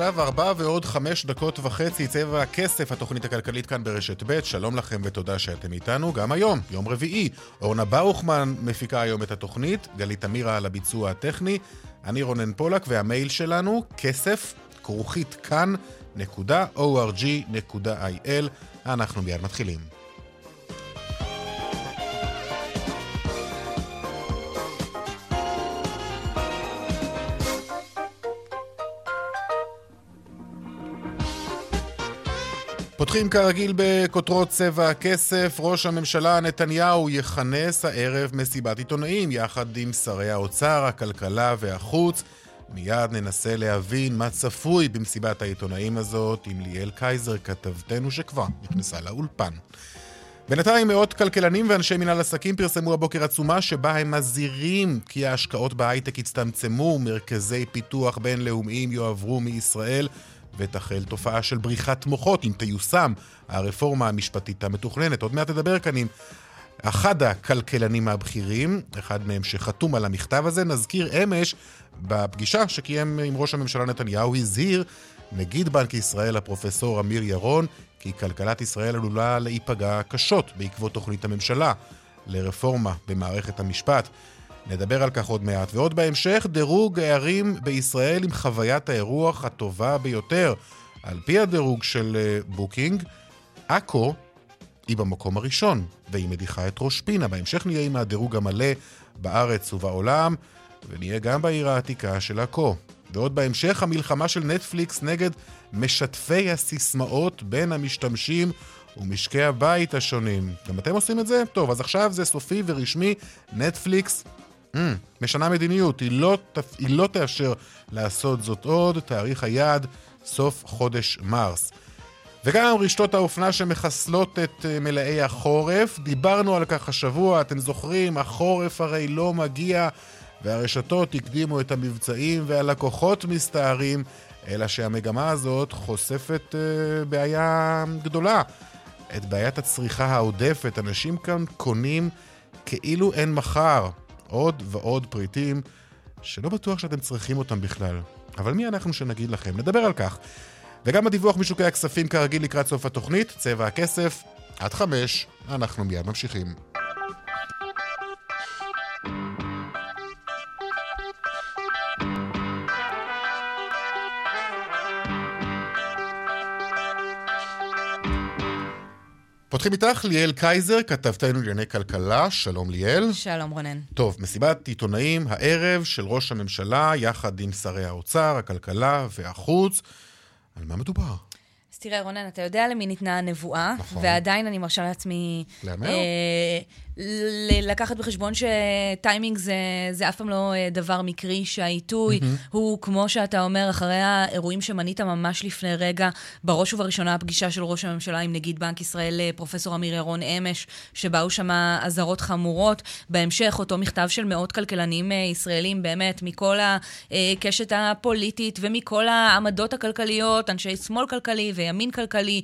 עכשיו ארבע ועוד חמש דקות וחצי, צבע הכסף, התוכנית הכלכלית כאן ברשת ב', שלום לכם ותודה שאתם איתנו, גם היום, יום רביעי. אורנה ברוכמן מפיקה היום את התוכנית, גלית אמירה על הביצוע הטכני, אני רונן פולק, והמייל שלנו, כסף, כרוכית כאן.org.il. אנחנו מיד מתחילים. פותחים כרגיל בכותרות צבע הכסף, ראש הממשלה נתניהו יכנס הערב מסיבת עיתונאים יחד עם שרי האוצר, הכלכלה והחוץ. מיד ננסה להבין מה צפוי במסיבת העיתונאים הזאת עם ליאל קייזר, כתבתנו שכבר נכנסה לאולפן. בינתיים מאות כלכלנים ואנשי מנהל עסקים פרסמו הבוקר עצומה שבה הם מזהירים כי ההשקעות בהייטק יצטמצמו, מרכזי פיתוח בינלאומיים יועברו מישראל ותחל תופעה של בריחת מוחות אם תיושם הרפורמה המשפטית המתוכננת. עוד מעט נדבר כאן עם אחד הכלכלנים הבכירים, אחד מהם שחתום על המכתב הזה. נזכיר אמש, בפגישה שקיים עם ראש הממשלה נתניהו, הזהיר נגיד בנק ישראל, הפרופסור אמיר ירון, כי כלכלת ישראל עלולה להיפגע קשות בעקבות תוכנית הממשלה לרפורמה במערכת המשפט. נדבר על כך עוד מעט. ועוד בהמשך, דירוג הערים בישראל עם חוויית האירוח הטובה ביותר. על פי הדירוג של אה, בוקינג, עכו היא במקום הראשון, והיא מדיחה את ראש פינה. בהמשך נהיה עם הדירוג המלא בארץ ובעולם, ונהיה גם בעיר העתיקה של עכו. ועוד בהמשך, המלחמה של נטפליקס נגד משתפי הסיסמאות בין המשתמשים ומשקי הבית השונים. גם אתם עושים את זה? טוב, אז עכשיו זה סופי ורשמי, נטפליקס אממ, משנה מדיניות, היא לא, היא לא תאשר לעשות זאת עוד, תאריך היעד סוף חודש מרס. וגם רשתות האופנה שמחסלות את אה, מלאי החורף, דיברנו על כך השבוע, אתם זוכרים, החורף הרי לא מגיע, והרשתות הקדימו את המבצעים והלקוחות מסתערים, אלא שהמגמה הזאת חושפת uh, בעיה גדולה, את בעיית הצריכה העודפת. אנשים כאן קונים כאילו אין מחר. עוד ועוד פריטים שלא בטוח שאתם צריכים אותם בכלל. אבל מי אנחנו שנגיד לכם? נדבר על כך. וגם הדיווח משוקי הכספים כרגיל לקראת סוף התוכנית, צבע הכסף, עד חמש, אנחנו מיד ממשיכים. פותחים איתך ליאל קייזר, כתבתנו לענייני כלכלה, שלום ליאל. שלום רונן. טוב, מסיבת עיתונאים הערב של ראש הממשלה, יחד עם שרי האוצר, הכלכלה והחוץ. על מה מדובר? אז תראה, רונן, אתה יודע למי ניתנה הנבואה, נכון. ועדיין אני מרשה לעצמי... להמר? אה, לקחת בחשבון שטיימינג זה, זה אף פעם לא אה, דבר מקרי, שהעיתוי mm-hmm. הוא, כמו שאתה אומר, אחרי האירועים שמנית ממש לפני רגע, בראש ובראשונה הפגישה של ראש הממשלה עם נגיד בנק ישראל, אה, פרופסור אמיר ירון אמש, שבאו שם אזהרות חמורות. בהמשך, אותו מכתב של מאות כלכלנים אה, ישראלים, באמת, מכל הקשת הפוליטית ומכל העמדות הכלכליות, אנשי שמאל כלכלי וימין כלכלי,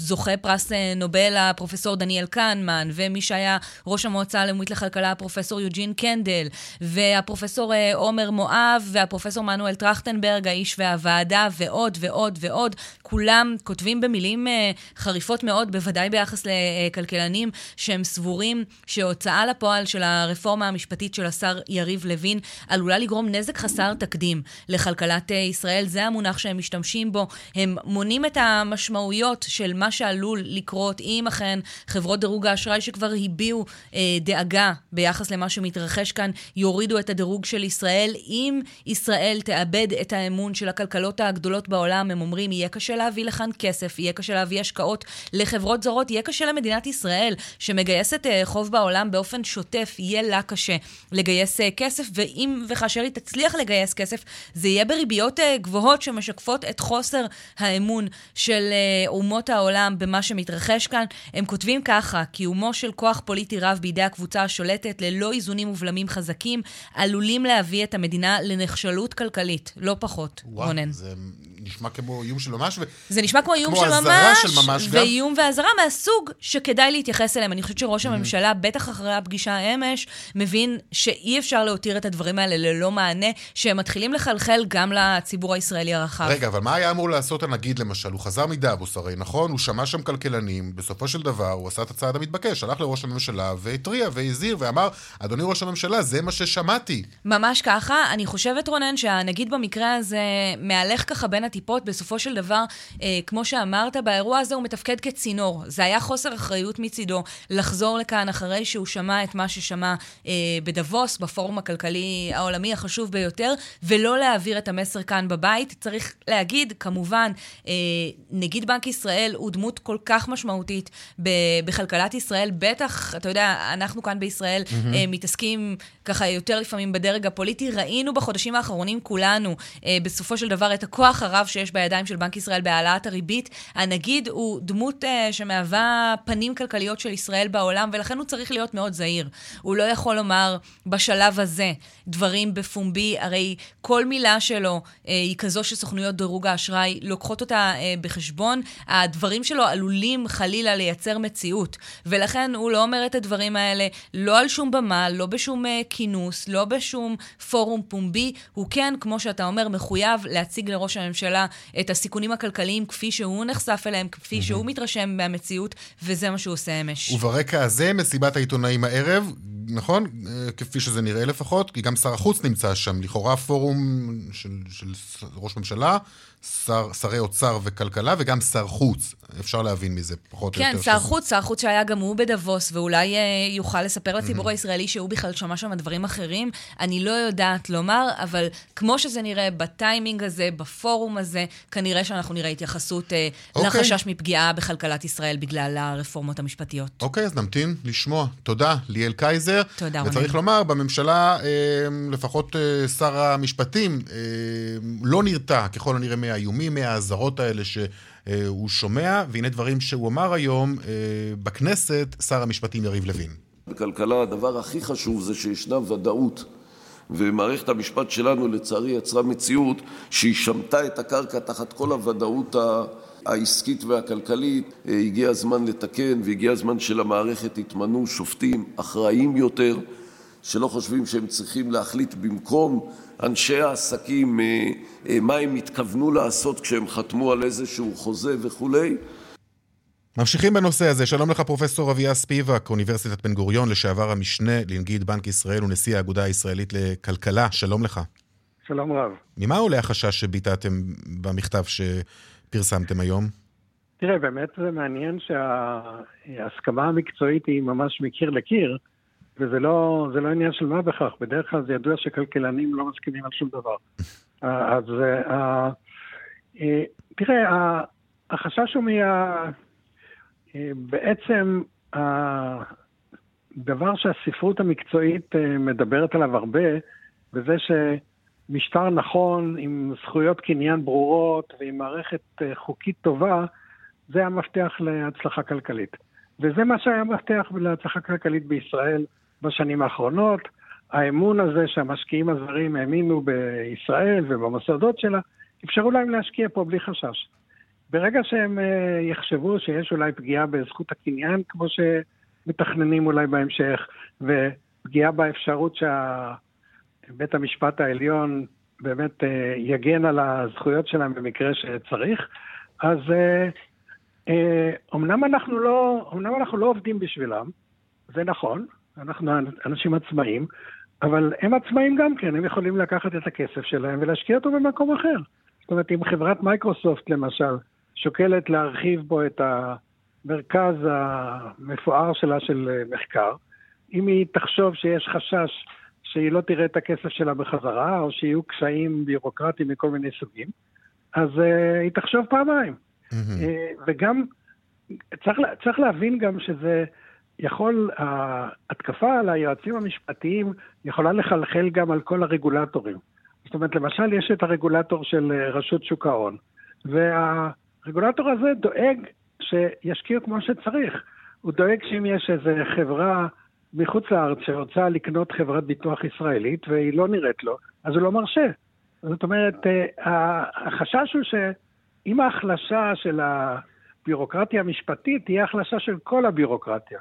זוכה פרס נובל, הפרופסור דניאל קנמן, ומי שהיה היה ראש המועצה הלאומית לכלכלה, הפרופסור יוג'ין קנדל, והפרופסור אה, עומר מואב, והפרופסור מנואל טרכטנברג, האיש והוועדה, ועוד ועוד ועוד. כולם כותבים במילים אה, חריפות מאוד, בוודאי ביחס לכלכלנים, שהם סבורים שהוצאה לפועל של הרפורמה המשפטית של השר יריב לוין עלולה לגרום נזק חסר תקדים לכלכלת אה, ישראל. זה המונח שהם משתמשים בו. הם מונים את המשמעויות של מה שעלול לקרות אם אכן חברות דירוג האשראי שכבר יביעו אה, דאגה ביחס למה שמתרחש כאן, יורידו את הדירוג של ישראל. אם ישראל תאבד את האמון של הכלכלות הגדולות בעולם, הם אומרים, יהיה קשה להביא לכאן כסף, יהיה קשה להביא השקעות לחברות זרות, יהיה קשה למדינת ישראל, שמגייסת אה, חוב בעולם באופן שוטף, יהיה לה קשה לגייס אה, כסף, ואם וכאשר היא תצליח לגייס כסף, זה יהיה בריביות אה, גבוהות שמשקפות את חוסר האמון של אה, אומות העולם במה שמתרחש כאן. הם כותבים ככה, קיומו של כוח פוליטי רב בידי הקבוצה השולטת ללא איזונים ובלמים חזקים, עלולים להביא את המדינה לנחשלות כלכלית, לא פחות, וואו, רונן. זה נשמע כמו איום של ממש. ו... זה נשמע כמו איום כמו של ממש, של ממש גם. ואיום ואזהרה מהסוג שכדאי להתייחס אליהם. אני חושבת שראש הממשלה, בטח אחרי הפגישה אמש, מבין שאי אפשר להותיר את הדברים האלה ללא מענה, שהם מתחילים לחלחל גם לציבור הישראלי הרחב. רגע, אבל מה היה אמור לעשות הנגיד למשל? הוא חזר מדאבוס הרי, נכון? הוא שמע שם כלכלנים, בסופו של דבר הוא עשה את הצעד המתבקש, הלך לראש הממשלה והתריע והזהיר ואמר, אדוני ראש הממשלה, זה מה ששמעתי. ממש ככה. אני חושבת, רונן, שהנגיד במקרה הזה מהלך ככה בין הטיפות. בסופו של דבר, אה, כמו שאמרת, באירוע הזה הוא מתפקד כצינור. זה היה חוסר אחריות מצידו לחזור לכאן אחרי שהוא שמע את מה ששמע אה, בדבוס, בפורום הכלכלי העולמי החשוב ביותר, ולא להעביר את המסר כאן בבית. צריך להגיד, כמובן, אה, נגיד בנק ישראל הוא דמות כל כך משמעותית בכלכלת ישראל. בטח, אתה יודע, אנחנו כאן בישראל mm-hmm. מתעסקים ככה יותר לפעמים בדרג הפוליטי. ראינו בחודשים האחרונים כולנו, אה, בסופו של דבר, את הכוח הרב שיש בידיים של בנק ישראל בהעלאת הריבית. הנגיד הוא דמות אה, שמהווה פנים כלכליות של ישראל בעולם, ולכן הוא צריך להיות מאוד זהיר. הוא לא יכול לומר בשלב הזה דברים בפומבי, הרי כל מילה שלו היא כזו שסוכנויות דירוג האשראי לוקחות אותה בחשבון. הדברים שלו עלולים חלילה לייצר מציאות, ולכן הוא לא אומר את הדברים האלה לא על שום במה, לא בשום אה, כינוס, לא בשום פורום פומבי. הוא כן, כמו שאתה אומר, מחויב להציג לראש הממשלה את הסיכונים הכלכליים כפי שהוא נחשף אליהם, כפי mm-hmm. שהוא מתרשם מהמציאות, וזה מה שהוא עושה אמש. וברקע הזה, מסיבת העיתונאים הערב, נכון? אה, כפי שזה נראה לפחות, כי גם שר החוץ נמצא שם, לכאורה פורום של, של ראש ממשלה, שר, שרי אוצר וכלכלה, וגם שר חוץ. אפשר להבין מזה, פחות כן, או יותר. שר שזה- חוץ, שר חוץ שהיה גם הוא בדבוס, ואולי אה, יוכל לספר לציבור Mm-hmm. הישראלי שהוא בכלל שמע שם דברים אחרים. אני לא יודעת לומר, אבל כמו שזה נראה בטיימינג הזה, בפורום הזה, כנראה שאנחנו נראה התייחסות אה, אוקיי. לחשש מפגיעה בכלכלת ישראל בגלל הרפורמות המשפטיות. אוקיי, אז נמתין לשמוע. תודה, ליאל קייזר. תודה, וצריך רונן. לומר, בממשלה, אה, לפחות אה, שר המשפטים אה, לא נרתע ככל הנראה מהאיומים, מהאזהרות האלה שהוא שומע, והנה דברים שהוא אמר היום בכנסת, שר המשפטים יריב לוין. בכלכלה הדבר הכי חשוב זה שישנה ודאות. ומערכת המשפט שלנו לצערי יצרה מציאות שהיא שמטה את הקרקע תחת כל הוודאות ה- העסקית והכלכלית. אה, הגיע הזמן לתקן והגיע הזמן שלמערכת יתמנו שופטים אחראיים יותר, שלא חושבים שהם צריכים להחליט במקום אנשי העסקים אה, אה, מה הם התכוונו לעשות כשהם חתמו על איזשהו חוזה וכולי. ממשיכים בנושא הזה. שלום לך, פרופסור אביה ספיבק, אוניברסיטת בן גוריון, לשעבר המשנה לנגיד בנק ישראל ונשיא האגודה הישראלית לכלכלה. שלום לך. שלום רב. ממה עולה החשש שביטאתם במכתב שפרסמתם היום? תראה, באמת זה מעניין שההסכמה המקצועית היא ממש מקיר לקיר, וזה לא, לא עניין של מה בכך. בדרך כלל זה ידוע שכלכלנים לא מסכימים על שום דבר. אה, אז אה, אה, תראה, ה- החשש הוא מה... אה, בעצם הדבר שהספרות המקצועית אה, מדברת עליו הרבה, וזה שמשטר נכון עם זכויות קניין ברורות ועם מערכת אה, חוקית טובה, זה המפתח להצלחה כלכלית. וזה מה שהיה המפתח להצלחה כלכלית בישראל בשנים האחרונות. האמון הזה שהמשקיעים הזרים האמינו בישראל ובמוסדות שלה, אפשרו להם להשקיע פה בלי חשש. ברגע שהם אה, יחשבו שיש אולי פגיעה בזכות הקניין, כמו שמתכננים אולי בהמשך, ופגיעה באפשרות שבית המשפט העליון באמת אה, יגן על הזכויות שלהם במקרה שצריך, אז אה, אה, אמנם אנחנו לא, אמנם אנחנו לא עובדים בשבילם, זה נכון, אנחנו אנשים עצמאים, אבל הם עצמאים גם כן, הם יכולים לקחת את הכסף שלהם ולהשקיע אותו במקום אחר. זאת אומרת, אם חברת מייקרוסופט למשל שוקלת להרחיב בו את המרכז המפואר שלה של מחקר, אם היא תחשוב שיש חשש שהיא לא תראה את הכסף שלה בחזרה, או שיהיו קשיים ביורוקרטיים מכל מיני סוגים, אז uh, היא תחשוב פעמיים. Mm-hmm. Uh, וגם, צריך, צריך להבין גם שזה יכול, ההתקפה על היועצים המשפטיים יכולה לחלחל גם על כל הרגולטורים. זאת אומרת, למשל, יש את הרגולטור של אה, רשות שוק ההון, והרגולטור הזה דואג שישקיעו כמו שצריך. הוא דואג שאם יש איזו חברה מחוץ לארץ שרוצה לקנות חברת ביטוח ישראלית והיא לא נראית לו, אז הוא לא מרשה. זאת אומרת, אה, החשש הוא שאם ההחלשה של הביורוקרטיה המשפטית תהיה החלשה של כל הביורוקרטיה.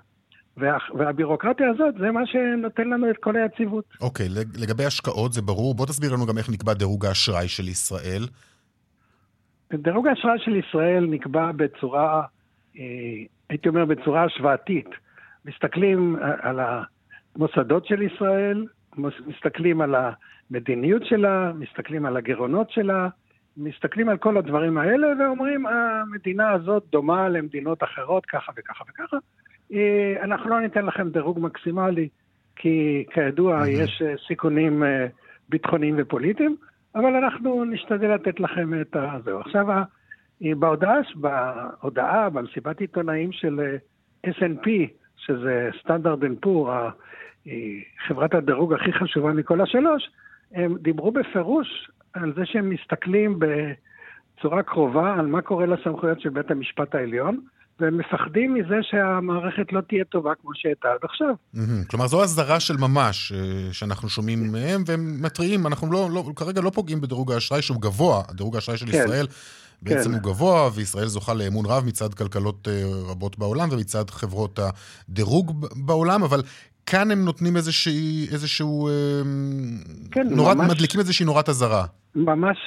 וה, והביורוקרטיה הזאת זה מה שנותן לנו את כל היציבות. אוקיי, okay, לגבי השקעות זה ברור. בוא תסביר לנו גם איך נקבע דירוג האשראי של ישראל. דירוג האשראי של ישראל נקבע בצורה, אה, הייתי אומר בצורה השוואתית. מסתכלים על המוסדות של ישראל, מסתכלים על המדיניות שלה, מסתכלים על הגירעונות שלה, מסתכלים על כל הדברים האלה ואומרים, המדינה הזאת דומה למדינות אחרות ככה וככה וככה. אה, אנחנו לא ניתן לכם דירוג מקסימלי, כי כידוע. יש אה, סיכונים אה, ביטחוניים ופוליטיים, אבל אנחנו נשתדל לתת לכם את הזהו. עכשיו, בהודעה, בהודעה, במסיבת עיתונאים של S&P, שזה סטנדרט אנד פור, חברת הדירוג הכי חשובה מכל השלוש, הם דיברו בפירוש על זה שהם מסתכלים בצורה קרובה על מה קורה לסמכויות של בית המשפט העליון, והם מפחדים מזה שהמערכת לא תהיה טובה כמו שהייתה עד עכשיו. כלומר, זו אזהרה של ממש אה, שאנחנו שומעים מהם, והם מתריעים, אנחנו לא, לא, כרגע לא פוגעים בדירוג האשראי שהוא גבוה, הדירוג האשראי של כן. ישראל בעצם כן. הוא גבוה, וישראל זוכה לאמון רב מצד כלכלות אה, רבות בעולם ומצד חברות הדירוג בעולם, אבל כאן הם נותנים איזושהי, איזשהו... אה, כן, נורת, ממש... מדליקים איזושהי נורת אזהרה. ממש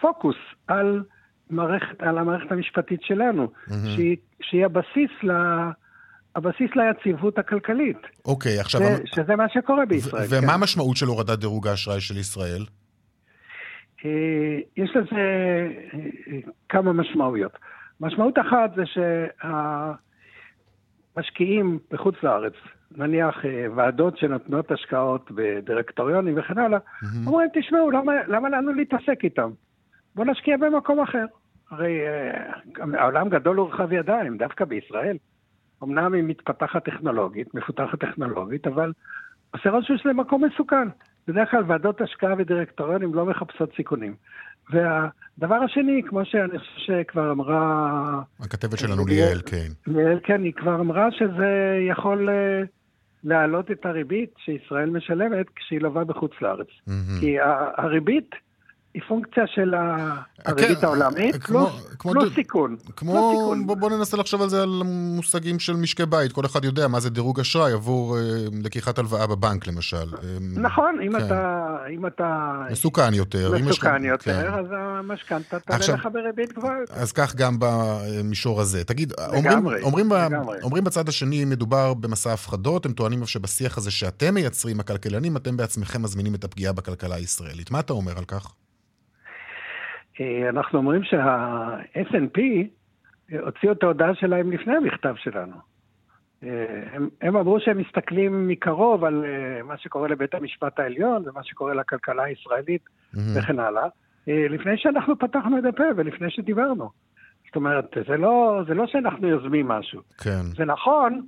פוקוס על... מערכת, על המערכת המשפטית שלנו, mm-hmm. שהיא, שהיא הבסיס ל... הבסיס ליציבות הכלכלית. אוקיי, עכשיו... זה, שזה מה שקורה בישראל. ומה כן. המשמעות של הורדת דירוג האשראי של ישראל? אה, יש לזה אה, כמה משמעויות. משמעות אחת זה שהמשקיעים בחוץ לארץ, נניח אה, ועדות שנותנות השקעות בדירקטוריונים וכן הלאה, mm-hmm. אומרים, תשמעו, למה, למה לנו להתעסק איתם? בוא נשקיע במקום אחר. הרי העולם גדול ורחב ידיים, דווקא בישראל. אמנם היא מתפתחת טכנולוגית, מפותחת טכנולוגית, אבל עושה רושם שזה מקום מסוכן. בדרך כלל ועדות השקעה ודירקטוריונים לא מחפשות סיכונים. והדבר השני, כמו שאני חושב שכבר אמרה... הכתבת שלנו ליאל, כן. ליאל, כן, היא כבר אמרה שזה יכול uh, להעלות את הריבית שישראל משלמת כשהיא לווה בחוץ לארץ. Mm-hmm. כי הריבית היא פונקציה של הריבית כן, העולמית, פלוס סיכון. כמו, בוא, בוא ננסה לחשוב על זה על מושגים של משקי בית. כל אחד יודע מה זה דירוג אשראי עבור אה, לקיחת הלוואה בבנק, למשל. אה, נכון, אם, כן. אתה, אם אתה... מסוכן יותר. מסוכן יותר, כן. אז המשכנתה תעלה לך בריבית גבוהה יותר. אז כך גם במישור הזה. תגיד, לגמרי, אומרים, אומרים, אומרים בצד השני, מדובר במסע הפחדות, הם טוענים שבשיח הזה שאתם מייצרים, הכלכלנים, אתם בעצמכם מזמינים את הפגיעה בכלכלה הישראלית. מה אתה אומר על כך? אה, אנחנו אומרים שה-S&P אה, הוציאו את ההודעה שלהם לפני המכתב שלנו. אה, הם, הם אמרו שהם מסתכלים מקרוב על מה שקורה לבית המשפט העליון ומה שקורה לכלכלה הישראלית mm-hmm. וכן הלאה, לפני שאנחנו פתחנו את הפה ולפני שדיברנו. זאת אומרת, זה לא, זה לא שאנחנו יוזמים משהו. כן. זה נכון,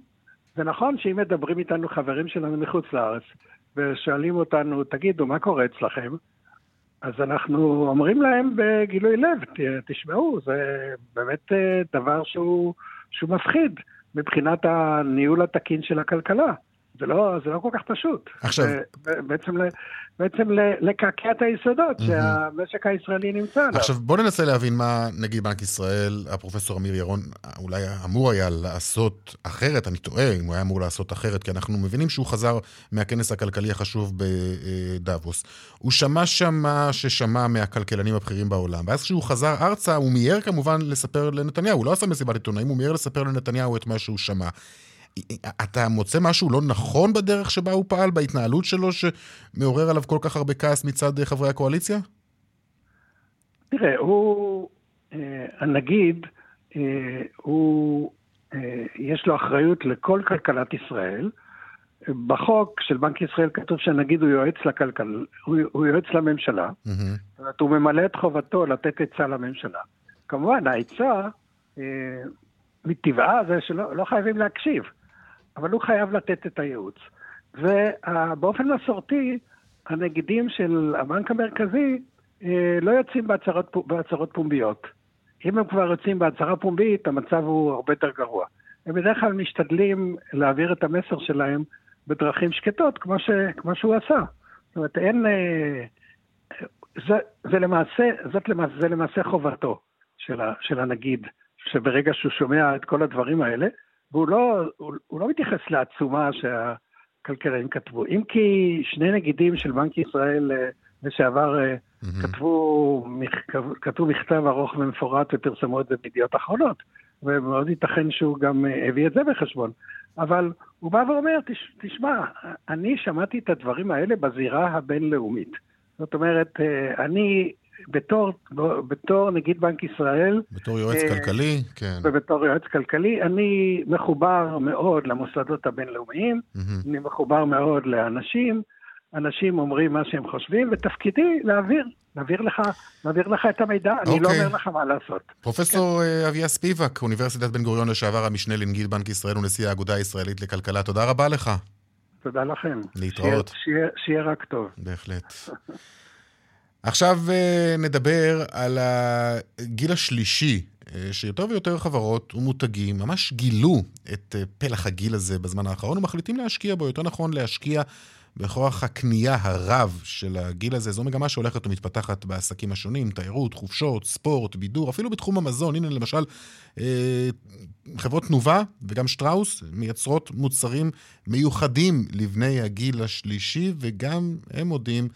זה נכון שאם מדברים איתנו חברים שלנו מחוץ לארץ ושואלים אותנו, תגידו, מה קורה אצלכם? אז אנחנו אומרים להם בגילוי לב, תשמעו, זה באמת אה, דבר שהוא, שהוא מפחיד מבחינת הניהול התקין של הכלכלה. זה לא, זה לא כל כך פשוט. עכשיו... בעצם, בעצם לקעקע את היסודות mm-hmm. שהמשק הישראלי נמצא עליו. עכשיו, בוא ננסה להבין מה נגיד בנק ישראל, הפרופסור אמיר ירון, אולי אמור היה לעשות אחרת, אני טועה אם הוא היה אמור לעשות אחרת, כי אנחנו מבינים שהוא חזר מהכנס הכלכלי החשוב בדאבוס. הוא שמע שם מה ששמע מהכלכלנים הבכירים בעולם, ואז כשהוא חזר ארצה, הוא מיהר כמובן לספר לנתניהו, הוא לא עשה מסיבת עיתונאים, הוא מיהר לספר לנתניהו את מה שהוא שמע. אתה מוצא משהו לא נכון בדרך שבה הוא פעל, בהתנהלות שלו, שמעורר עליו כל כך הרבה כעס מצד חברי הקואליציה? תראה, הוא, אה, הנגיד, אה, הוא יש לו אחריות לכל כלכלת ישראל. בחוק של בנק ישראל כתוב שהנגיד הוא יועץ לכלכל, הוא, הוא יועץ לממשלה, mm-hmm. זאת אומרת, הוא ממלא את חובתו לתת עצה לממשלה. כמובן, העצה, אה, מטבעה זה שלא לא חייבים להקשיב, אבל הוא חייב לתת את הייעוץ. ובאופן מסורתי, הנגידים של הבנק המרכזי אה, לא יוצאים בהצהרות, בהצהרות פומביות. אם הם כבר יוצאים בהצהרה פומבית, המצב הוא הרבה יותר גרוע. הם בדרך כלל משתדלים להעביר את המסר שלהם בדרכים שקטות, כמו, ש, כמו שהוא עשה. זאת אומרת, אין... אה, זה, זה, למעשה, זאת למעשה, זה למעשה חובתו של, ה, של הנגיד, שברגע שהוא שומע את כל הדברים האלה, והוא לא, הוא, הוא לא מתייחס לעצומה שהכלכלנים כתבו. אם כי שני נגידים של בנק ישראל אה, לשעבר mm-hmm. כתבו, כתבו מכתב ארוך ומפורט ופרסמו את זה בידיעות אחרונות, ומאוד ייתכן שהוא גם הביא את זה בחשבון. אבל הוא בא ואומר, תש, תשמע, אני שמעתי את הדברים האלה בזירה הבינלאומית. זאת אומרת, אה, אני בתור, בתור נגיד בנק ישראל... בתור יועץ uh, כלכלי, כן. ובתור יועץ כלכלי, אני מחובר מאוד למוסדות הבינלאומיים, mm-hmm. אני מחובר מאוד לאנשים, אנשים אומרים מה שהם חושבים, ותפקידי להעביר, להעביר לך, להעביר לך את המידע, okay. אני לא אוקיי. אומר לך מה לעשות. פרופסור כן. אה, אביה ספיבק, אוניברסיטת בן גוריון לשעבר המשנה לנגיד בנק ישראל ונשיא האגודה הישראלית לכלכלה, תודה רבה לך. תודה לכם. להתראות. שיהיה, שיהיה רק טוב. בהחלט. עכשיו אה, נדבר על הגיל השלישי, אה, שיותר ויותר חברות ומותגים ממש גילו את פלח הגיל הזה בזמן האחרון ומחליטים להשקיע בו, יותר נכון להשקיע בכוח הקנייה הרב של הגיל הזה. זו מגמה שהולכת ומתפתחת בעסקים השונים, תיירות, חופשות, ספורט, בידור, אפילו בתחום המזון. הנה למשל, אה, חברות תנובה וגם שטראוס מייצרות מוצרים מיוחדים לבני הגיל השלישי, וגם הם מודים,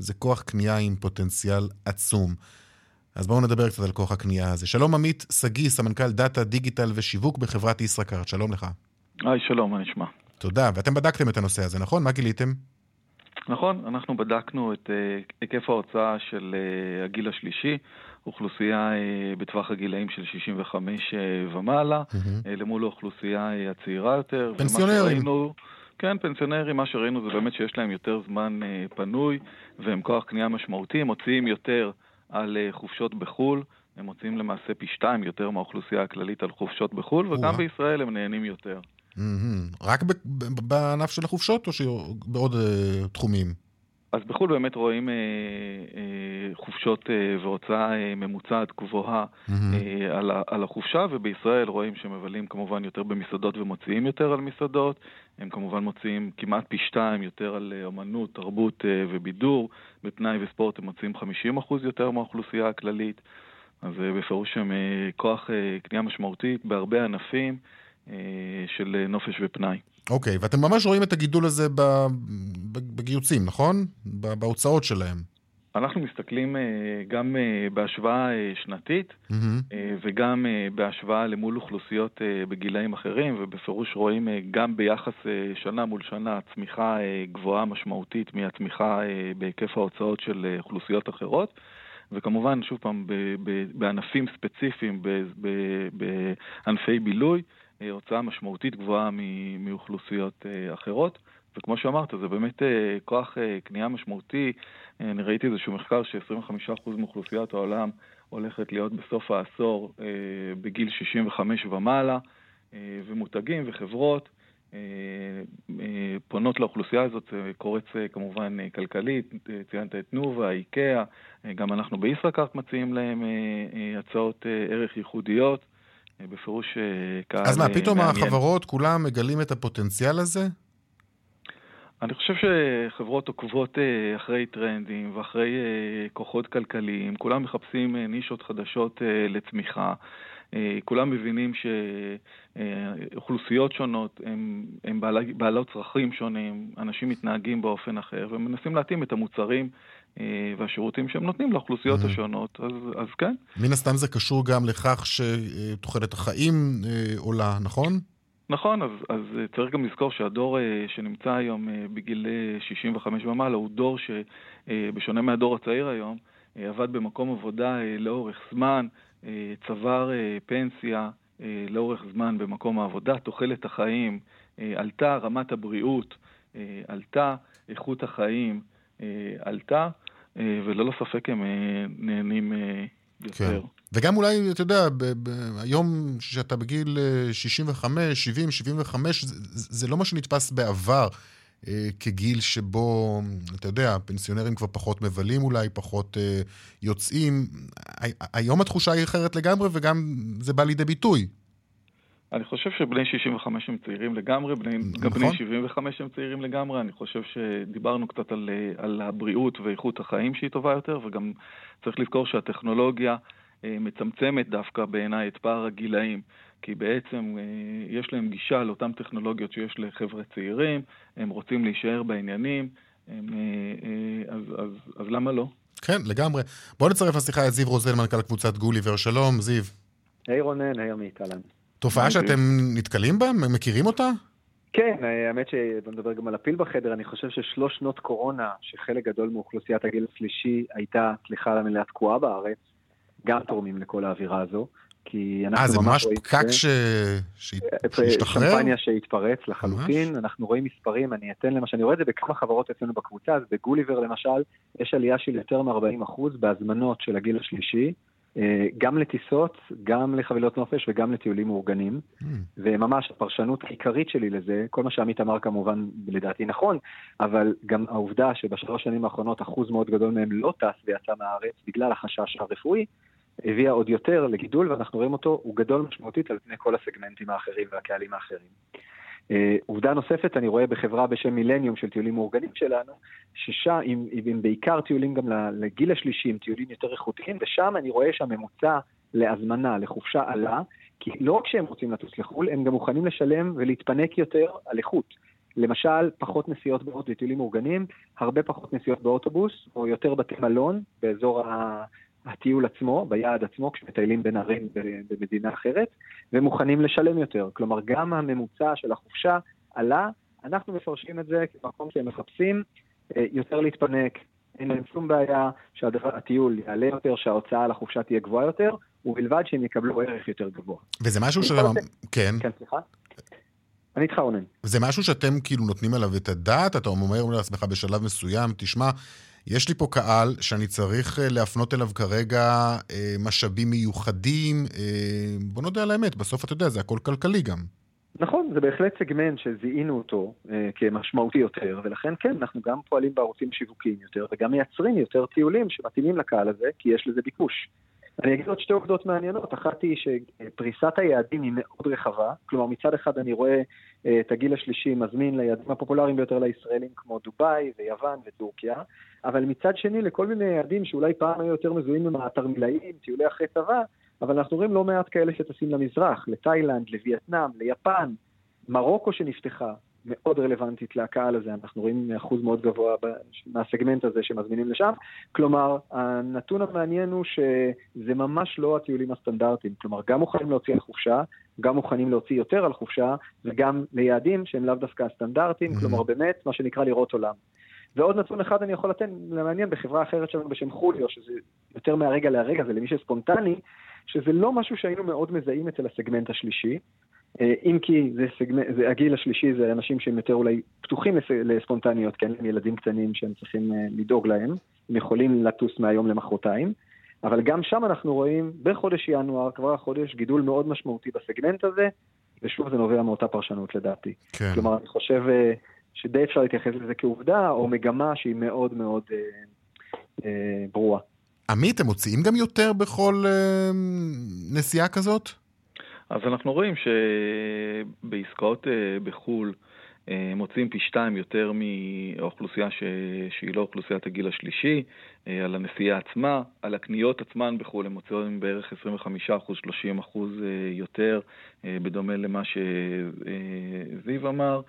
זה כוח קנייה עם פוטנציאל עצום. אז בואו נדבר קצת על כוח הקנייה הזה. שלום עמית שגיא, סמנכ"ל דאטה, דיגיטל ושיווק בחברת ישראכרט, שלום לך. היי, שלום, מה נשמע? תודה, ואתם בדקתם את הנושא הזה, נכון? מה גיליתם? נכון, אנחנו בדקנו את uh, היקף ההוצאה של uh, הגיל השלישי, אוכלוסייה uh, בטווח הגילאים של 65 uh, ומעלה, mm-hmm. uh, למול האוכלוסייה uh, הצעירה יותר. פנסיונרים. שראינו, כן, פנסיונרים, מה שראינו זה באמת שיש להם יותר זמן uh, פנוי, והם כוח קנייה משמעותי, הם מוציאים יותר על uh, חופשות בחו"ל. הם מוציאים למעשה פי שתיים יותר מהאוכלוסייה הכללית על חופשות בחו"ל, וגם בישראל הם נהנים יותר. רק בענף של החופשות או שבעוד אה, תחומים? אז בחו"ל באמת רואים אה, אה, חופשות אה, והוצאה אה, ממוצעת גבוהה mm-hmm. אה, על, על החופשה, ובישראל רואים שמבלים כמובן יותר במסעדות ומוציאים יותר על מסעדות. הם כמובן מוציאים כמעט פי שתיים יותר על אה, אמנות, תרבות אה, ובידור. בפנאי וספורט הם מוציאים 50% יותר מהאוכלוסייה הכללית. אז אה, בפירוש הם אה, כוח אה, קנייה משמעותית בהרבה ענפים. אה, של נופש ופנאי. אוקיי, okay, ואתם ממש רואים את הגידול הזה בגיוצים, נכון? בהוצאות שלהם. אנחנו מסתכלים אה, גם אה, בהשוואה שנתית mm-hmm. וגם בהשוואה למול אוכלוסיות בגילאים אחרים, ובפירוש רואים גם ביחס שנה מול שנה צמיחה גבוהה משמעותית מהצמיחה בהיקף ההוצאות של אוכלוסיות אחרות. וכמובן, שוב פעם, בענפים ספציפיים, בענפי בילוי, אה, הוצאה משמעותית גבוהה מאוכלוסיות אה, אחרות. וכמו שאמרת, זה באמת אה, כוח קנייה משמעותי. אני ראיתי איזשהו מחקר ש-25% מאוכלוסיית העולם הולכת להיות בסוף העשור בגיל 65 ומעלה, ומותגים וחברות פונות לאוכלוסייה הזאת, קורץ כמובן כלכלית, ציינת את תנובה, איקאה, גם אנחנו בישראכרט מציעים להם הצעות ערך ייחודיות. בפירוש אה, קהל אז מה, אה, פתאום מעניין. החברות כולם מגלים את הפוטנציאל הזה? אני חושב שחברות עוקבות אה, אחרי טרנדים ואחרי כוחות כלכליים, כולם מחפשים נישות חדשות לצמיחה. כולם מבינים שאוכלוסיות שונות הן בעלות צרכים שונים, אנשים מתנהגים באופן אחר ומנסים להתאים את המוצרים אה, והשירותים שהם נותנים לאוכלוסיות השונות, אז, אז כן. מן הסתם זה קשור גם לכך שתוחלת החיים אה, עולה, נכון? נכון, אז, אז צריך גם לזכור שהדור אה, שנמצא היום בגיל 65 ומעלה הוא דור שבשונה מהדור הצעיר היום, עבד במקום עבודה לאורך זמן, צבר פנסיה, לאורך זמן במקום העבודה, תוחלת החיים עלתה, רמת הבריאות עלתה, איכות החיים עלתה, וללא ספק הם נהנים יותר. כן. וגם אולי, אתה יודע, היום שאתה בגיל 65, 70, 75, זה, זה לא מה שנתפס בעבר. אה, כגיל שבו, אתה יודע, פנסיונרים כבר פחות מבלים אולי, פחות אה, יוצאים. היום התחושה היא אחרת לגמרי, וגם זה בא לידי ביטוי. אני חושב שבני 65 הם צעירים לגמרי, בני, נכון. גם בני 75 הם צעירים לגמרי. אני חושב שדיברנו קצת על, אה, על הבריאות ואיכות החיים שהיא טובה יותר, וגם צריך לזכור שהטכנולוגיה מצמצמת דווקא בעיניי את פער הגילאים. כי בעצם אה, יש להם גישה לאותן טכנולוגיות שיש לחבר'ה צעירים, הם רוצים להישאר בעניינים, הם, אה, אה, אז, אז, אז למה לא? כן, לגמרי. בואו נצרף לשיחה את זיו רוזל, מנכ"ל קבוצת גוליבר. שלום, זיו. היי רונן, היי עמית, אהלן. תופעה שאתם נתקלים בה? מכירים אותה? כן, האמת שבוא נדבר גם על הפיל בחדר, אני חושב ששלוש שנות קורונה, שחלק גדול מאוכלוסיית הגיל השלישי הייתה, סליחה על המילה, תקועה בארץ, גם תורמים לכל האווירה הזו. כי אנחנו. אה, זה ממש פקק ש... שהשתחרר? שמפניה שהתפרץ לחלוטין, ממש? אנחנו רואים מספרים, אני אתן למה שאני רואה את זה בכמה חברות אצלנו בקבוצה, אז בגוליבר למשל, יש עלייה של יותר מ-40% בהזמנות של הגיל השלישי, אה, גם לטיסות, גם לחבילות נופש וגם לטיולים מאורגנים. Mm. וממש הפרשנות העיקרית שלי לזה, כל מה שעמית אמר כמובן לדעתי נכון, אבל גם העובדה שבשלוש שנים האחרונות אחוז מאוד גדול מהם לא טס ויצא מהארץ בגלל החשש הרפואי, הביאה עוד יותר לגידול, ואנחנו רואים אותו, הוא גדול משמעותית על פני כל הסגמנטים האחרים והקהלים האחרים. Uh, עובדה נוספת, אני רואה בחברה בשם מילניום של טיולים מאורגנים שלנו, ששם, עם, עם בעיקר טיולים גם לגיל השלישי, עם טיולים יותר איכותיים, ושם אני רואה שהממוצע להזמנה, לחופשה עלה, כי לא רק שהם רוצים לטוס לחו"ל, הם גם מוכנים לשלם ולהתפנק יותר על איכות. למשל, פחות נסיעות באוטובוס לטיולים מאורגנים, הרבה פחות נסיעות באוטובוס, או יותר בתי מלון באזור ה... הטיול עצמו, ביעד עצמו, כשמטיילים בין ערים במדינה אחרת, ומוכנים לשלם יותר. כלומר, גם הממוצע של החופשה עלה, אנחנו מפרשים את זה כמקום שהם מחפשים אה, יותר להתפנק, אין להם שום בעיה שהטיול יעלה יותר, שההוצאה על החופשה תהיה גבוהה יותר, ובלבד שהם יקבלו ערך יותר גבוה. וזה משהו שאתה... כן. כן, סליחה? אני איתך רונן. זה משהו שאתם כאילו נותנים עליו את הדעת? אתה אומר לעצמך בשלב מסוים, תשמע, יש לי פה קהל שאני צריך אה, להפנות אליו כרגע אה, משאבים מיוחדים. אה, בוא נודה על האמת, בסוף אתה יודע, זה הכל כלכלי גם. נכון, זה בהחלט סגמנט שזיהינו אותו אה, כמשמעותי יותר, ולכן כן, אנחנו גם פועלים בערוצים שיווקיים יותר, וגם מייצרים יותר טיולים שמתאימים לקהל הזה, כי יש לזה ביקוש. אני אגיד עוד שתי עובדות מעניינות. אחת היא שפריסת היעדים היא מאוד רחבה. כלומר, מצד אחד אני רואה אה, את הגיל השלישי מזמין ליעדים הפופולריים ביותר לישראלים, כמו דובאי ויוון וטורקיה, אבל מצד שני לכל מיני יעדים שאולי פעם היו יותר מזוהים עם התרמילאים, טיולי אחרי צבא, אבל אנחנו רואים לא מעט כאלה שטסים למזרח, לתאילנד, לווייטנאם, ליפן, מרוקו שנפתחה, מאוד רלוונטית לקהל הזה, אנחנו רואים אחוז מאוד גבוה מהסגמנט הזה שמזמינים לשם. כלומר, הנתון המעניין הוא שזה ממש לא הטיולים הסטנדרטיים. כלומר, גם מוכנים להוציא על חופשה, גם מוכנים להוציא יותר על חופשה, וגם ליעדים שהם לאו דווקא הסטנדרטיים, mm-hmm. כלומר, באמת, מה שנקרא לראות עולם. ועוד נתון אחד אני יכול לתת, למעניין, בחברה אחרת שלנו בשם חוליו, שזה יותר מהרגע להרגע, זה למי שספונטני, שזה לא משהו שהיינו מאוד מזהים אצל הסגמנט השלישי. אה, אם כי זה סגמנט, זה, הגיל השלישי זה אנשים שהם יותר אולי פתוחים לספונטניות, כן, הם ילדים קטנים שהם צריכים אה, לדאוג להם, הם יכולים לטוס מהיום למחרתיים, אבל גם שם אנחנו רואים בחודש ינואר, כבר החודש, גידול מאוד משמעותי בסגמנט הזה, ושוב זה נובע מאותה פרשנות לדעתי. כן. כלומר, אני חושב אה, שדי אפשר להתייחס לזה כעובדה, או מגמה שהיא מאוד מאוד אה, אה, ברורה. עמית, הם מוציאים גם יותר בכל אה, נסיעה כזאת? אז אנחנו רואים שבעסקאות אה, בחו"ל אה, מוצאים פי שתיים יותר מאוכלוסייה ש... שהיא לא אוכלוסיית הגיל השלישי, אה, על הנסיעה עצמה, על הקניות עצמן בחו"ל הם מוצאים בערך 25%-30% יותר, בדומה למה שזיו אמר.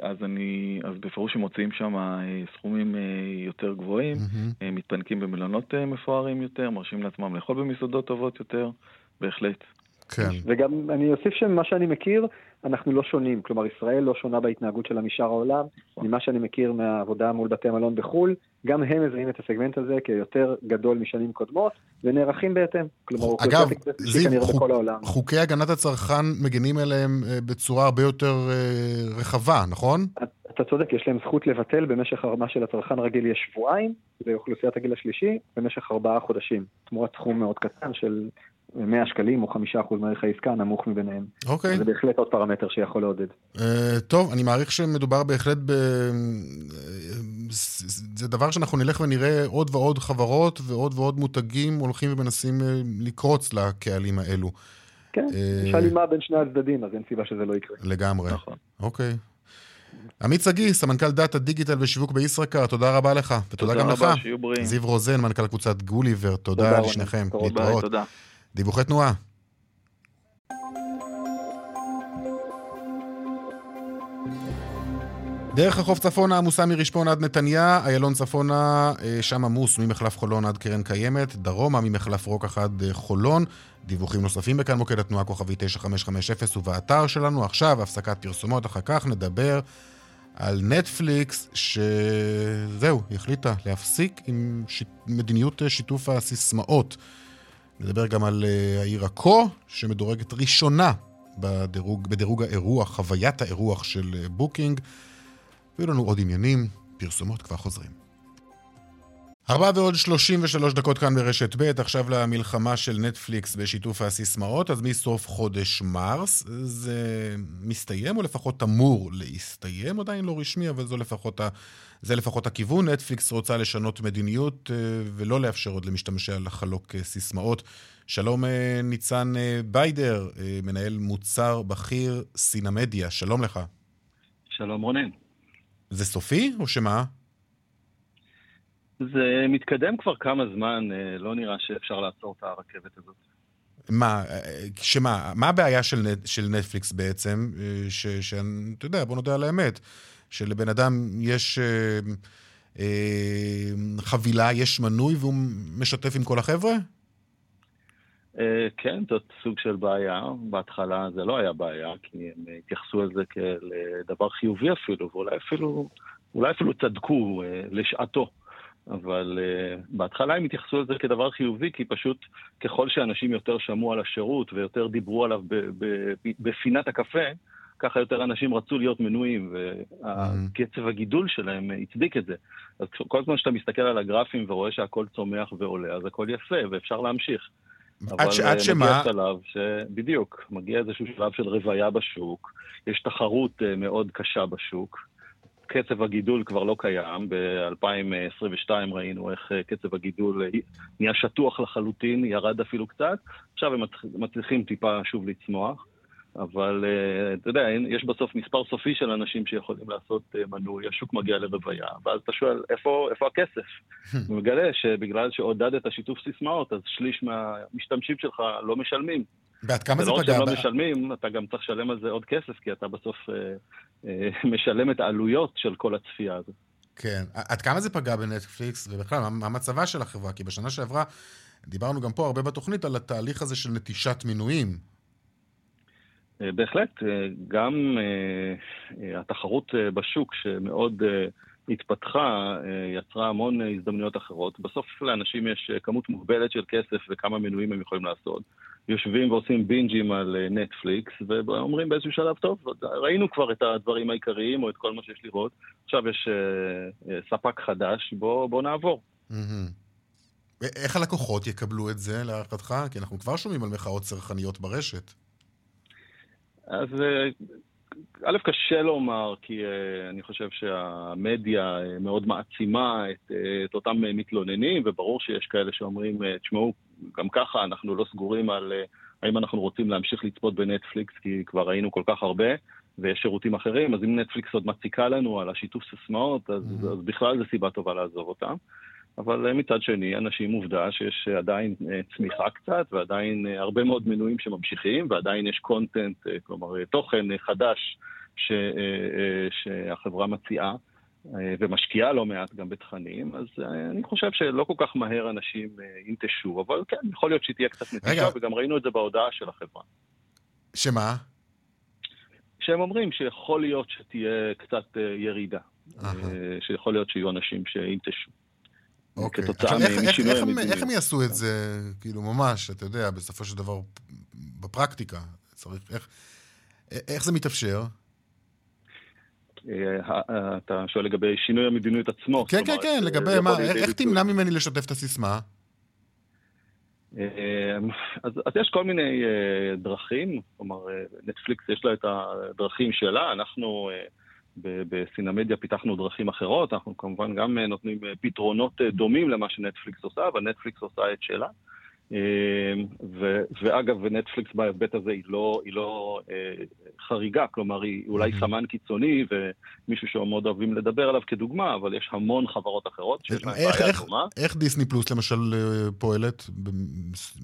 אז אני, אז בפירוש הם מוציאים שם סכומים יותר גבוהים, mm-hmm. מתפנקים במלונות מפוארים יותר, מרשים לעצמם לאכול במסעדות טובות יותר, בהחלט. כן. וגם אני אוסיף שמה שאני מכיר, אנחנו לא שונים. כלומר, ישראל לא שונה בהתנהגות שלה משאר העולם. ממה שאני מכיר מהעבודה מול בתי מלון בחו"ל, גם הם מזהים את הסגמנט הזה כיותר גדול משנים קודמות, ונערכים בהתאם. כלומר, אגב, זיו, חוק, חוקי הגנת הצרכן מגנים עליהם אה, בצורה הרבה יותר אה, רחבה, נכון? אתה צודק, יש להם זכות לבטל במשך הרמה של הצרכן רגיל יש שבועיים, לאוכלוסיית הגיל השלישי, במשך ארבעה חודשים. תמורת סכום מאוד קטן של 100 שקלים או 5% מערך העסקה, נמוך מביניהם. אוקיי. זה בהחלט עוד פרמטר שיכול לעודד. Uh, טוב, אני מעריך שמדובר בהחלט ב... זה דבר שאנחנו נלך ונראה עוד ועוד חברות ועוד ועוד מותגים הולכים ומנסים אה, לקרוץ לקהלים האלו. כן, יש הלימה בין שני הצדדים, אז אין סיבה שזה לא יקרה. לגמרי. נכון. אוקיי. עמית שגיא, סמנכ"ל דאטה דיגיטל ושיווק בישראכר, תודה רבה לך, ותודה גם לך. תודה רבה, שיהיו בריאים. זיו רוזן, מנכ"ל קבוצת גוליבר, תודה לשניכם. להתראות. דיווחי תנועה. דרך החוף צפונה עמוסה מרשפון עד נתניה, איילון צפונה אה, שם עמוס ממחלף חולון עד קרן קיימת, דרומה ממחלף רוקח עד אה, חולון. דיווחים נוספים בכאן מוקד התנועה כוכבי 9550 ובאתר שלנו. עכשיו הפסקת פרסומות, אחר כך נדבר על נטפליקס, שזהו, החליטה להפסיק עם ש... מדיניות אה, שיתוף הסיסמאות. נדבר גם על העיר עכו, שמדורגת ראשונה בדירוג, בדירוג האירוח, חוויית האירוח של בוקינג. ויהיו לנו עוד עניינים, פרסומות כבר חוזרים. ארבע ועוד 33 דקות כאן ברשת ב', עכשיו למלחמה של נטפליקס בשיתוף הסיסמאות, אז מסוף חודש מרס זה מסתיים, או לפחות אמור להסתיים, עדיין לא רשמי, אבל זו לפחות ה... זה לפחות הכיוון. נטפליקס רוצה לשנות מדיניות אה, ולא לאפשר עוד למשתמשיה לחלוק אה, סיסמאות. שלום אה, ניצן ביידר, מנהל מוצר בכיר סינמדיה, שלום לך. שלום רונן. זה סופי או שמה? זה מתקדם כבר כמה זמן, אה, לא נראה שאפשר לעצור את הרכבת הזאת. מה, אה, שמה, מה הבעיה של, נט, של נטפליקס בעצם, אה, שאתה יודע, בוא נודה על האמת, שלבן אדם יש אה, אה, חבילה, יש מנוי והוא משתף עם כל החבר'ה? אה, כן, זאת סוג של בעיה. בהתחלה זה לא היה בעיה, כי הם התייחסו לזה כאל דבר חיובי אפילו, ואולי אפילו, אולי אפילו צדקו אה, לשעתו. אבל uh, בהתחלה הם התייחסו לזה כדבר חיובי, כי פשוט ככל שאנשים יותר שמעו על השירות ויותר דיברו עליו בפינת הקפה, ככה יותר אנשים רצו להיות מנויים, וקצב הגידול שלהם הצדיק את זה. אז כל זמן שאתה מסתכל על הגרפים ורואה שהכל צומח ועולה, אז הכל יפה, ואפשר להמשיך. עד, ש... עד שמה? מגיע שלב ש... בדיוק, מגיע איזשהו שלב של רוויה בשוק, יש תחרות אה, מאוד קשה בשוק. קצב הגידול כבר לא קיים, ב-2022 ראינו איך אה, קצב הגידול אה, נהיה שטוח לחלוטין, ירד אפילו קצת, עכשיו הם מצליחים טיפה שוב לצמוח. אבל uh, אתה יודע, יש בסוף מספר סופי של אנשים שיכולים לעשות מנוי, השוק מגיע לרוויה, ואז אתה שואל, איפה, איפה הכסף? ומגלה שבגלל שעודדת שיתוף סיסמאות, אז שליש מהמשתמשים שלך לא משלמים. ועד כמה זה פגע? ולא שהם לא משלמים, אתה גם צריך לשלם על זה עוד כסף, כי אתה בסוף משלם את העלויות של כל הצפייה הזאת. כן. עד כמה זה פגע בנטפליקס, ובכלל, מה מצבה של החברה? כי בשנה שעברה דיברנו גם פה הרבה בתוכנית על התהליך הזה של נטישת מינויים. אה, בהחלט, אה, גם אה, התחרות בשוק שמאוד התפתחה, יצרה המון הזדמנויות אחרות. בסוף לאנשים יש כמות מוגבלת של כסף וכמה מנויים הם יכולים לעשות. יושבים ועושים בינג'ים על נטפליקס, ואומרים באיזשהו שלב, טוב, ראינו כבר את הדברים העיקריים או את כל מה שיש לראות, עכשיו יש ספק חדש, בוא, בוא נעבור. איך הלקוחות יקבלו את זה להערכתך? כי אנחנו כבר שומעים על מחאות צרכניות ברשת. אז אה, א', קשה לומר, כי uh, אני חושב שהמדיה uh, מאוד מעצימה את, uh, את אותם uh, מתלוננים, וברור שיש כאלה שאומרים, uh, תשמעו, גם ככה אנחנו לא סגורים על uh, האם אנחנו רוצים להמשיך לצפות בנטפליקס, כי כבר ראינו כל כך הרבה, ויש שירותים אחרים, אז אם נטפליקס עוד מציקה לנו על השיתוף סיסמאות, אז, mm-hmm. אז בכלל זו סיבה טובה לעזוב אותם. אבל אה, מצד שני, אנשים עובדה שיש עדיין אה, צמיחה קצת, ועדיין אה, הרבה מאוד מנויים שממשיכים, ועדיין יש קונטנט, כלומר תוכן חדש ש, שהחברה מציעה. ומשקיעה לא מעט גם בתכנים, אז אני חושב שלא כל כך מהר אנשים ינטשו, אבל כן, יכול להיות שהיא תהיה קצת נטישה, וגם ראינו את זה בהודעה של החברה. שמה? שהם אומרים שיכול להיות שתהיה קצת ירידה. שיכול להיות שיהיו אנשים שינטשו. אוקיי. כתוצאה משינוי המדיניות. איך הם יעשו את זה, כאילו, ממש, אתה יודע, בסופו של דבר, בפרקטיקה? צריך, איך, איך זה מתאפשר? אתה שואל לגבי שינוי המדיניות עצמו. כן, כן, כן, לגבי מה, איך תמנע ממני לשתף את הסיסמה? אז, אז יש כל מיני דרכים, כלומר, נטפליקס יש לה את הדרכים שלה, אנחנו בסינמדיה פיתחנו דרכים אחרות, אנחנו כמובן גם נותנים פתרונות דומים למה שנטפליקס עושה, אבל נטפליקס עושה את שלה. ו, ואגב, נטפליקס בהיבט הזה היא לא, היא לא אה, חריגה, כלומר היא אולי סמן קיצוני ומישהו שמאוד אוהבים לדבר עליו כדוגמה, אבל יש המון חברות אחרות שיש להן בעיה דומה. איך דיסני פלוס למשל פועלת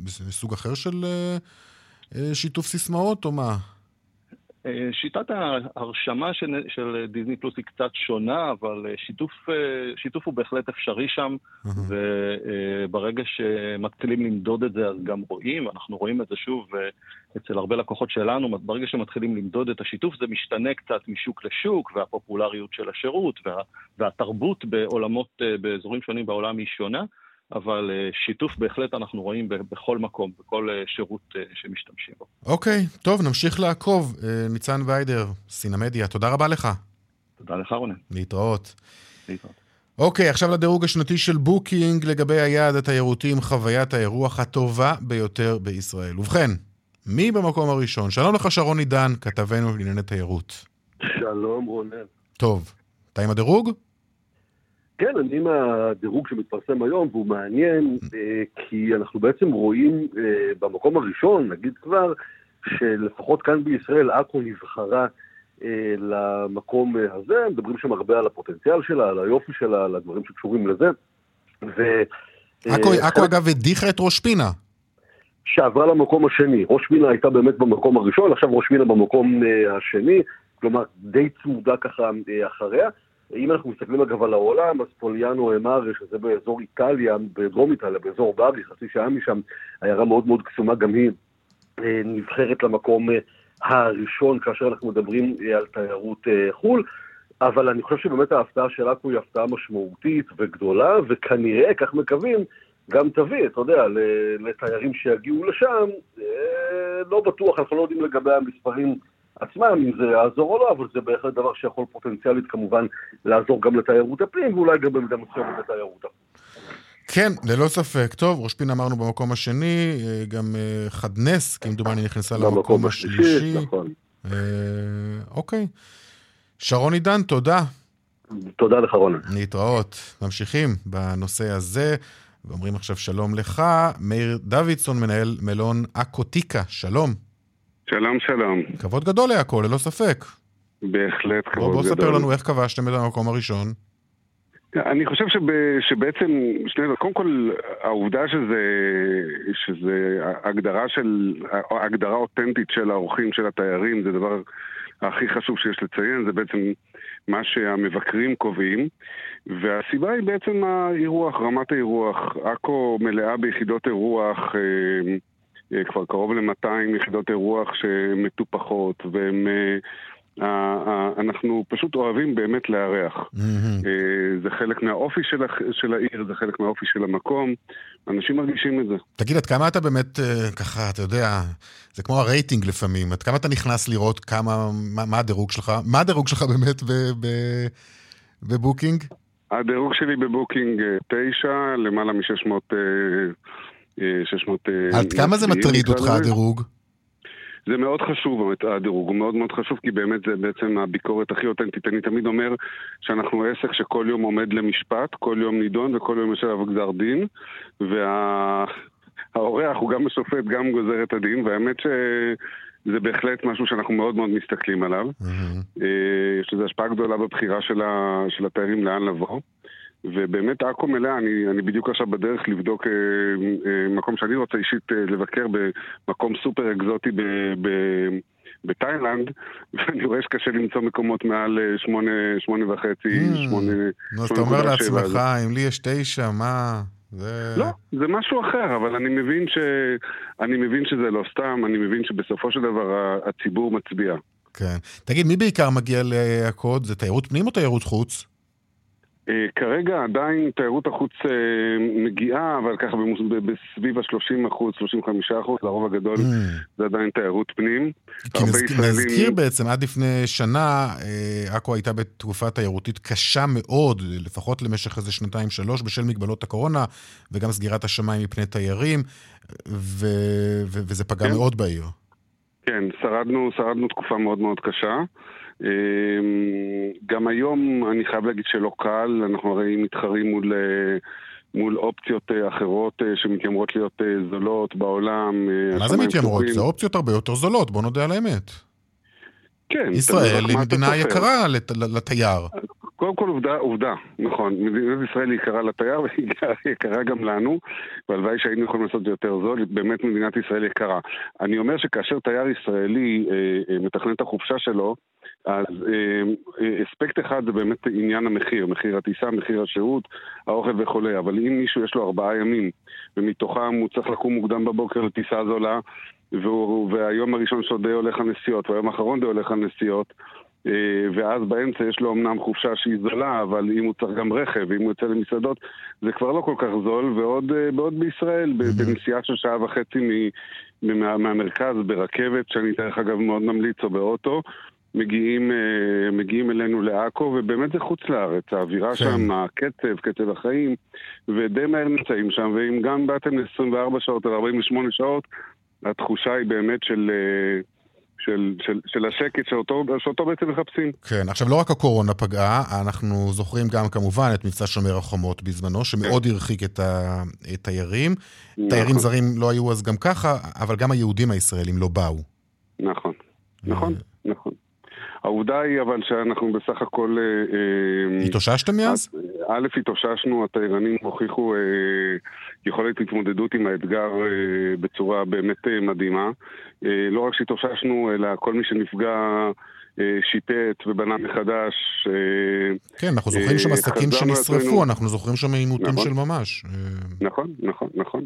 בסוג אחר של שיתוף סיסמאות או מה? שיטת ההרשמה של, של דיסני פלוס היא קצת שונה, אבל שיתוף, שיתוף הוא בהחלט אפשרי שם, uh-huh. וברגע שמתחילים למדוד את זה אז גם רואים, אנחנו רואים את זה שוב אצל הרבה לקוחות שלנו, ברגע שמתחילים למדוד את השיתוף זה משתנה קצת משוק לשוק, והפופולריות של השירות, וה, והתרבות בעולמות, באזורים שונים בעולם היא שונה. אבל שיתוף בהחלט אנחנו רואים בכל מקום, בכל שירות שמשתמשים בו. אוקיי, okay, טוב, נמשיך לעקוב. ניצן ויידר, סינמדיה, תודה רבה לך. תודה לך, רונן. להתראות. להתראות. אוקיי, okay, עכשיו לדירוג השנתי של בוקינג לגבי היעד התיירותי עם חוויית האירוח הטובה ביותר בישראל. ובכן, מי במקום הראשון? שלום לך, שרון עידן, כתבנו לענייני תיירות. שלום, רונן. טוב, אתה עם הדירוג? כן, אני עם הדירוג שמתפרסם היום, והוא מעניין, אה, כי אנחנו בעצם רואים אה, במקום הראשון, נגיד כבר, שלפחות כאן בישראל, עכו נבחרה אה, למקום הזה, מדברים שם הרבה על הפוטנציאל שלה, על היופי שלה, על הדברים שקשורים לזה. עכו אגב הדיחה את ראש פינה. שעברה למקום השני. ראש פינה הייתה באמת במקום הראשון, עכשיו ראש פינה במקום השני, כלומר די צמודה ככה אחריה. אם אנחנו מסתכלים אגב על העולם, אז פוליאנו אמר שזה באזור איטליה, בדרום איטליה, באזור ברי, חצי שעה משם, עיירה מאוד מאוד קסומה, גם היא אה, נבחרת למקום אה, הראשון כאשר אנחנו מדברים אה, על תיירות חו"ל. אבל אני חושב שבאמת ההפתעה של עכו היא הפתעה משמעותית וגדולה, וכנראה, כך מקווים, גם תביא, אתה יודע, לתיירים שיגיעו לשם. לא בטוח, אנחנו לא יודעים לגבי המספרים עצמם, אם זה יעזור או לא, אבל זה בהחלט דבר שיכול פוטנציאלית כמובן לעזור גם לתיירות הפנים, ואולי גם במידה מסוימת לתיירות החוץ. כן, ללא ספק. טוב, ראש פינה אמרנו במקום השני, אה, גם אה, חדנס, כמדומני, נכנסה למקום השלישי. נכון. אה, אוקיי. שרון עידן, תודה. תודה לך, רונה. להתראות. ממשיכים בנושא הזה, ואומרים עכשיו שלום לך. מאיר דוידסון, מנהל מלון אקוטיקה, שלום. שלום, שלום. כבוד גדול לעכו, ללא ספק. בהחלט כבוד בוא, בוא גדול. בוא ספר לנו איך כבשתם את המקום הראשון. אני חושב שב, שבעצם, שני, קודם כל, העובדה שזה, שזה הגדרה של, הגדרה אותנטית של האורחים, של התיירים, זה דבר הכי חשוב שיש לציין, זה בעצם מה שהמבקרים קובעים, והסיבה היא בעצם האירוח, רמת האירוח. עכו מלאה ביחידות אירוח, אה, כבר קרוב ל-200 יחידות אירוח שמטופחות, והם... אה, אנחנו פשוט אוהבים באמת לארח. Mm-hmm. זה חלק מהאופי של, של העיר, זה חלק מהאופי של המקום, אנשים מרגישים את זה. תגיד, עד כמה אתה באמת, ככה, אתה יודע, זה כמו הרייטינג לפעמים, עד כמה אתה נכנס לראות כמה, מה, מה הדירוג שלך? מה הדירוג שלך באמת ב, ב, בבוקינג? הדירוג שלי בבוקינג 9, למעלה מ-600 600... אה, עד כמה זה מטריד אותך הדירוג? זה מאוד חשוב, הדירוג הוא מאוד מאוד חשוב, כי באמת זה בעצם הביקורת הכי אותנטית. אני תמיד אומר שאנחנו עסק שכל יום עומד למשפט, כל יום נידון וכל יום יש עליו גזר דין, והאורח וה... הוא גם השופט, גם גוזר את הדין, והאמת שזה בהחלט משהו שאנחנו מאוד מאוד מסתכלים עליו. Mm-hmm. יש לזה השפעה גדולה בבחירה של, ה... של התיירים לאן לבוא. ובאמת עכו מלאה, אני, אני בדיוק עכשיו בדרך לבדוק אה, אה, מקום שאני רוצה אישית אה, לבקר במקום סופר אקזוטי ב, ב, בתאילנד, ואני רואה שקשה למצוא מקומות מעל אה, שמונה, שמונה וחצי, mm, שמונה... אז אתה אומר לעצמך, אם לי יש תשע, מה... זה... לא, זה משהו אחר, אבל אני מבין, ש... אני מבין שזה לא סתם, אני מבין שבסופו של דבר הציבור מצביע. כן. תגיד, מי בעיקר מגיע לעכו? זה תיירות פנים או תיירות חוץ? אה, כרגע עדיין תיירות החוץ אה, מגיעה, אבל ככה בסביב ה-30 אחוז, 35 אחוז, לרוב הגדול Mm. זה עדיין תיירות פנים. כי נזכיר, נזכיר בעצם, עד לפני שנה, אה, עכו הייתה בתקופה תיירותית קשה מאוד, לפחות למשך איזה שנתיים-שלוש, בשל מגבלות הקורונה, וגם סגירת השמיים מפני תיירים, ו- ו- וזה פגע כן. מאוד בעיר. כן, שרדנו, שרדנו תקופה מאוד מאוד קשה. אמ, גם היום אני חייב להגיד שלא קל, אנחנו הרי מתחרים מול, אה, מול אופציות אה, אחרות אה, שמתיימרות להיות זולות בעולם. מה זה מתיימרות? זה אופציות הרבה יותר זולות, בוא נודה על האמת. כן, ישראל היא מדינה. יקרה לת- לתייר. קודם כל עובדה, עובדה, נכון. מדינת ישראל היא יקרה לתייר והיא יקרה גם לנו, והלוואי שהיינו יכולים לעשות את זה יותר זול, באמת מדינת ישראל יקרה. אני אומר שכאשר תייר ישראלי אה, אה, מתכנן את החופשה שלו, אז אה, אה, אספקט אחד זה באמת עניין המחיר, מחיר הטיסה, מחיר השירות, האוכל וכולי, אבל אם מישהו יש לו ארבעה ימים, ומתוכם הוא צריך לקום מוקדם בבוקר לטיסה זולה, והוא, והיום הראשון שלו די הולך על נסיעות, והיום האחרון די הולך על נסיעות, אה, ואז באמצע יש לו אמנם חופשה שהיא זולה, אבל אם הוא צריך גם רכב, ואם הוא יוצא למסעדות, זה כבר לא כל כך זול, ועוד אה, בעוד בישראל, בנסיעה של שעה וחצי מ- מה- מהמרכז ברכבת, שאני דרך אגב מאוד ממליץ, או באוטו, מגיעים, אה, מגיעים אלינו לעכו, ובאמת זה חוץ לארץ, האווירה כן. שם, הקצב, קצב החיים, ודי מהר נמצאים שם, ואם גם באתם ל-24 שעות או 48 שעות, התחושה היא באמת של... אה, של, של, של השקט שאותו, שאותו בעצם מחפשים. כן, עכשיו לא רק הקורונה פגעה, אנחנו זוכרים גם כמובן את מבצע שומר החומות בזמנו, שמאוד הרחיק את התיירים. תיירים נכון. זרים לא היו אז גם ככה, אבל גם היהודים הישראלים לא באו. נכון, נכון, נכון. העובדה היא אבל שאנחנו בסך הכל... אה, אה, התאוששתם מאז? א', התאוששנו, התיירנים הוכיחו אה, יכולת התמודדות עם האתגר אה, בצורה באמת אה, מדהימה. אה, לא רק שהתאוששנו, אלא כל מי שנפגע אה, שיטט ובנה מחדש. אה, כן, אנחנו זוכרים שם אה, עסקים שנשרפו. אנחנו זוכרים שם עימותים נכון. של ממש. אה, נכון, נכון, נכון.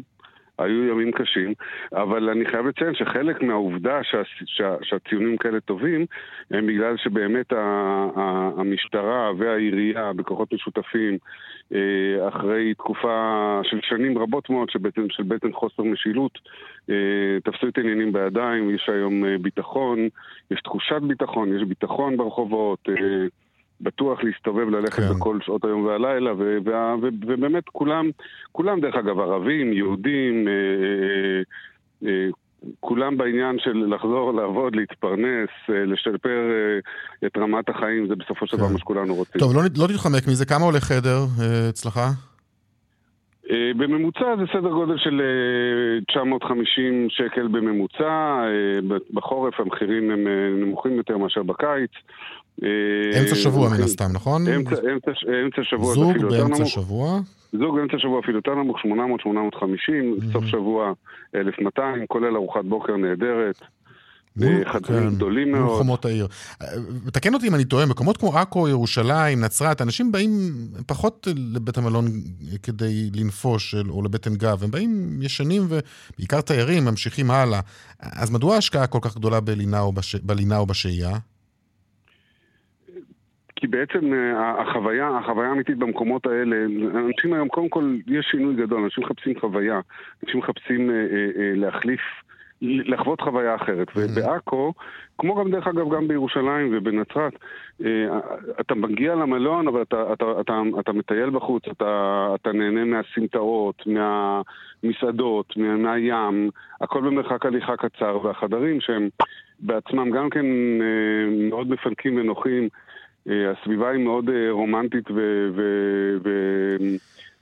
היו ימים קשים, אבל אני חייב לציין שחלק מהעובדה שה, שה, שהציונים כאלה טובים הם בגלל שבאמת ה, ה, המשטרה והעירייה בכוחות משותפים אה, אחרי תקופה של שנים רבות מאוד שבעצם, של בעצם חוסר משילות אה, תפסו את העניינים בידיים, יש היום אה, ביטחון, יש תחושת ביטחון, יש ביטחון ברחובות בטוח להסתובב, ללכת כן. בכל שעות היום והלילה, ו- וה- ו- ובאמת כולם, כולם דרך אגב, ערבים, יהודים, אה, אה, אה, כולם בעניין של לחזור לעבוד, להתפרנס, אה, לשפר אה, את רמת החיים, זה בסופו של דבר כן. מה שכולנו רוצים. טוב, לא, לא תתחמק מזה, כמה עולה חדר אה, אצלך? אה, בממוצע זה סדר גודל של אה, 950 שקל בממוצע, בחורף המחירים הם נמוכים יותר מאשר בקיץ. אה, אמצע שבוע מן המחירים- הסתם, נכון? אמצע, אמצע, אמצע שבוע זה זוג אפילו יותר באמצע נמוך. שבוע? זוג באמצע שבוע אפילו יותר נמוך, 800, 850, סוף שבוע 1200, כולל ארוחת בוקר נהדרת. אה, חדרים כן, גדולים מאוד. חומות העיר. אה, תקן אותי אם אני טועה, מקומות כמו עכו, ירושלים, נצרת, אנשים באים פחות לבית המלון כדי לנפוש או לבטן גב, הם באים ישנים ובעיקר תיירים, ממשיכים הלאה. אז מדוע ההשקעה כל כך גדולה בלינה או, בש... בלינה או בשהייה? כי בעצם אה, החוויה, החוויה האמיתית במקומות האלה, אנשים היום, קודם כל, יש שינוי גדול, אנשים מחפשים חוויה, אנשים מחפשים אה, אה, אה, להחליף, לחוות חוויה אחרת. ובעכו, כמו גם דרך אגב גם בירושלים ובנצרת, אה, אתה מגיע למלון, אבל אתה, אתה, אתה, אתה מטייל בחוץ, אתה, אתה נהנה מהסמטאות, מהמסעדות, מה, מהים, הכל במרחק הליכה קצר, והחדרים שהם בעצמם גם כן אה, מאוד מפנקים ונוחים. אה, הסביבה היא מאוד אה, רומנטית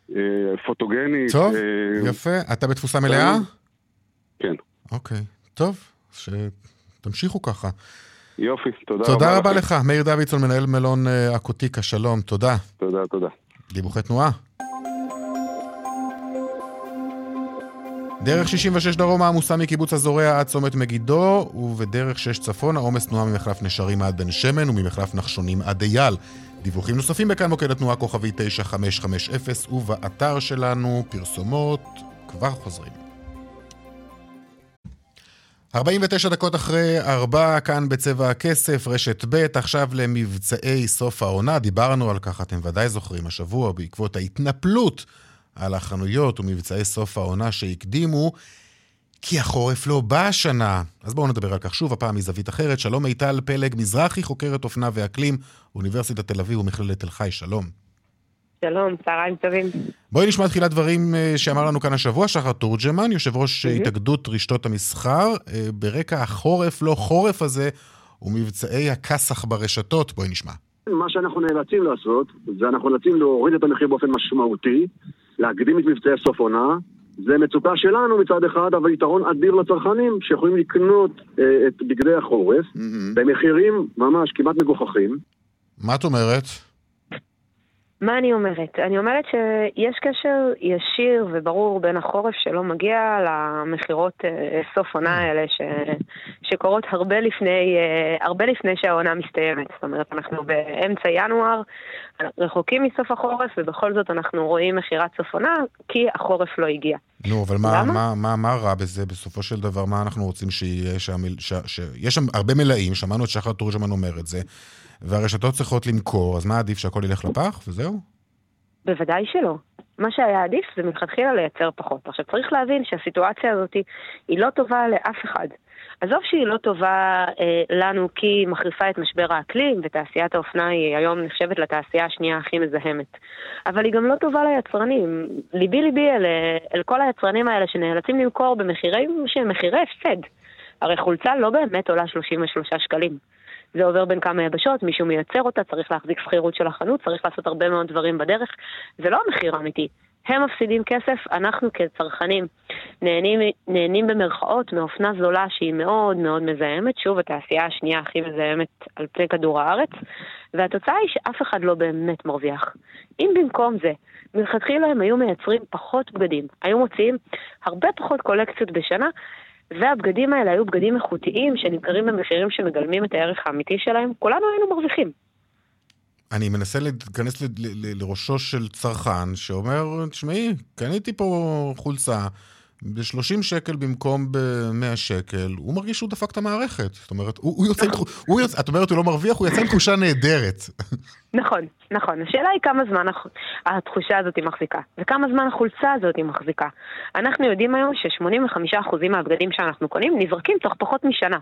ופוטוגנית. טוב, אה, יפה. אתה בתפוסה מלאה? כן. אוקיי, טוב, שתמשיכו ככה. יופי, תודה רבה. תודה רבה לכם. לך, מאיר דוידסון, מנהל מלון אקוטיקה, שלום, תודה. תודה, תודה. דיווחי תנועה. דרך 66 דרומה עמוסה מקיבוץ הזורע עד צומת מגידו, ובדרך 6 צפון העומס תנועה ממחלף נשרים עד בן שמן וממחלף נחשונים עד אייל. דיווחים נוספים בכאן מוקד התנועה כוכבי 9550 ובאתר שלנו פרסומות כבר חוזרים. 49 דקות אחרי ארבע, כאן בצבע הכסף, רשת ב', עכשיו למבצעי סוף העונה. דיברנו על כך, אתם ודאי זוכרים, השבוע, בעקבות ההתנפלות על החנויות ומבצעי סוף העונה שהקדימו, כי החורף לא בא השנה. אז בואו נדבר על כך שוב, הפעם מזווית אחרת. שלום מיטל פלג מזרחי, חוקרת אופנה ואקלים, אוניברסיטת תל אביב ומכללת תל חי, שלום. שלום, צהריים טובים. בואי נשמע תחילת דברים אה, שאמר לנו כאן השבוע, שחר תורג'מן, יושב ראש mm-hmm. התאגדות רשתות המסחר. אה, ברקע החורף, לא חורף הזה, ומבצעי הכסח ברשתות. בואי נשמע. מה שאנחנו נאלצים לעשות, זה אנחנו נאלצים להוריד את המחיר באופן משמעותי, להקדים את מבצעי סוף עונה. זה מצוקה שלנו מצד אחד, אבל יתרון אדיר לצרכנים שיכולים לקנות אה, את בגדי החורף mm-hmm. במחירים ממש כמעט מגוחכים. מה את אומרת? מה אני אומרת? אני אומרת שיש קשר ישיר וברור בין החורף שלא מגיע למכירות אה, סוף עונה mm. האלה ש, שקורות הרבה לפני, אה, הרבה לפני שהעונה מסתיימת. זאת אומרת, אנחנו באמצע ינואר, רחוקים מסוף החורף, ובכל זאת אנחנו רואים מכירת סוף עונה כי החורף לא הגיע. נו, אבל מה, מה, מה, מה רע בזה בסופו של דבר? מה אנחנו רוצים שיהיה שם? ש, ש, יש שם הרבה מלאים, שמענו את שחר תורג'מן אומר את זה. והרשתות צריכות למכור, אז מה עדיף שהכל ילך לפח וזהו? בוודאי שלא. מה שהיה עדיף זה מלכתחילה לייצר פחות. עכשיו צריך להבין שהסיטואציה הזאת היא לא טובה לאף אחד. עזוב שהיא לא טובה אה, לנו כי היא מחריפה את משבר האקלים, ותעשיית האופנה היא היום נחשבת לתעשייה השנייה הכי מזהמת. אבל היא גם לא טובה ליצרנים. ליבי ליבי אל, אל כל היצרנים האלה שנאלצים למכור במחירים שהם מחירי הפסד. הרי חולצה לא באמת עולה 33 שקלים. זה עובר בין כמה יבשות, מישהו מייצר אותה, צריך להחזיק שכירות של החנות, צריך לעשות הרבה מאוד דברים בדרך. זה לא המחיר האמיתי. הם מפסידים כסף, אנחנו כצרכנים נהנים, נהנים במרכאות מאופנה זולה שהיא מאוד מאוד מזהמת, שוב, התעשייה השנייה הכי מזהמת על פני כדור הארץ, והתוצאה היא שאף אחד לא באמת מרוויח. אם במקום זה, מלכתחילה הם היו מייצרים פחות בגדים, היו מוציאים הרבה פחות קולקציות בשנה, והבגדים האלה היו בגדים איכותיים שנמכרים במחירים שמגלמים את הערך האמיתי שלהם, כולנו היינו מרוויחים. אני מנסה להיכנס לראשו של צרכן שאומר, תשמעי, קניתי פה חולצה ב-30 שקל במקום ב-100 שקל, הוא מרגיש שהוא דפק את המערכת. זאת אומרת, הוא, הוא יוצא, הוא יוצא, את אומרת הוא לא מרוויח, הוא יצא עם תחושה נהדרת. נכון, נכון. השאלה היא כמה זמן התחושה הזאת מחזיקה, וכמה זמן החולצה הזאת מחזיקה. אנחנו יודעים היום ש-85% מהבגדים שאנחנו קונים נזרקים תוך פחות משנה.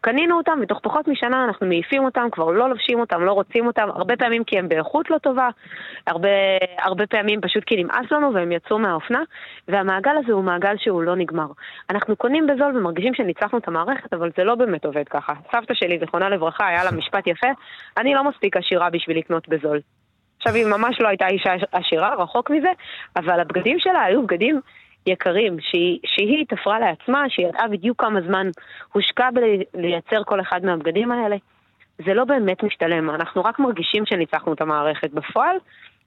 קנינו אותם, ותוך פחות משנה אנחנו מעיפים אותם, כבר לא לובשים אותם, לא רוצים אותם, הרבה פעמים כי הם באיכות לא טובה, הרבה, הרבה פעמים פשוט כי נמאס לנו והם יצאו מהאופנה, והמעגל הזה הוא מעגל שהוא לא נגמר. אנחנו קונים בזול ומרגישים שניצחנו את המערכת, אבל זה לא באמת עובד ככה. סבתא שלי, זיכרונה לברכה, היה לה משפט יפה, אני לא מספיק עשירה בשביל לקנות בזול. עכשיו, היא ממש לא הייתה אישה עשירה, רחוק מזה, אבל הבגדים שלה היו בגדים יקרים, שהיא, שהיא תפרה לעצמה, שהיא ידעה בדיוק כמה זמן הושקע בלייצר כל אחד מהבגדים האלה. זה לא באמת משתלם, אנחנו רק מרגישים שניצחנו את המערכת. בפועל,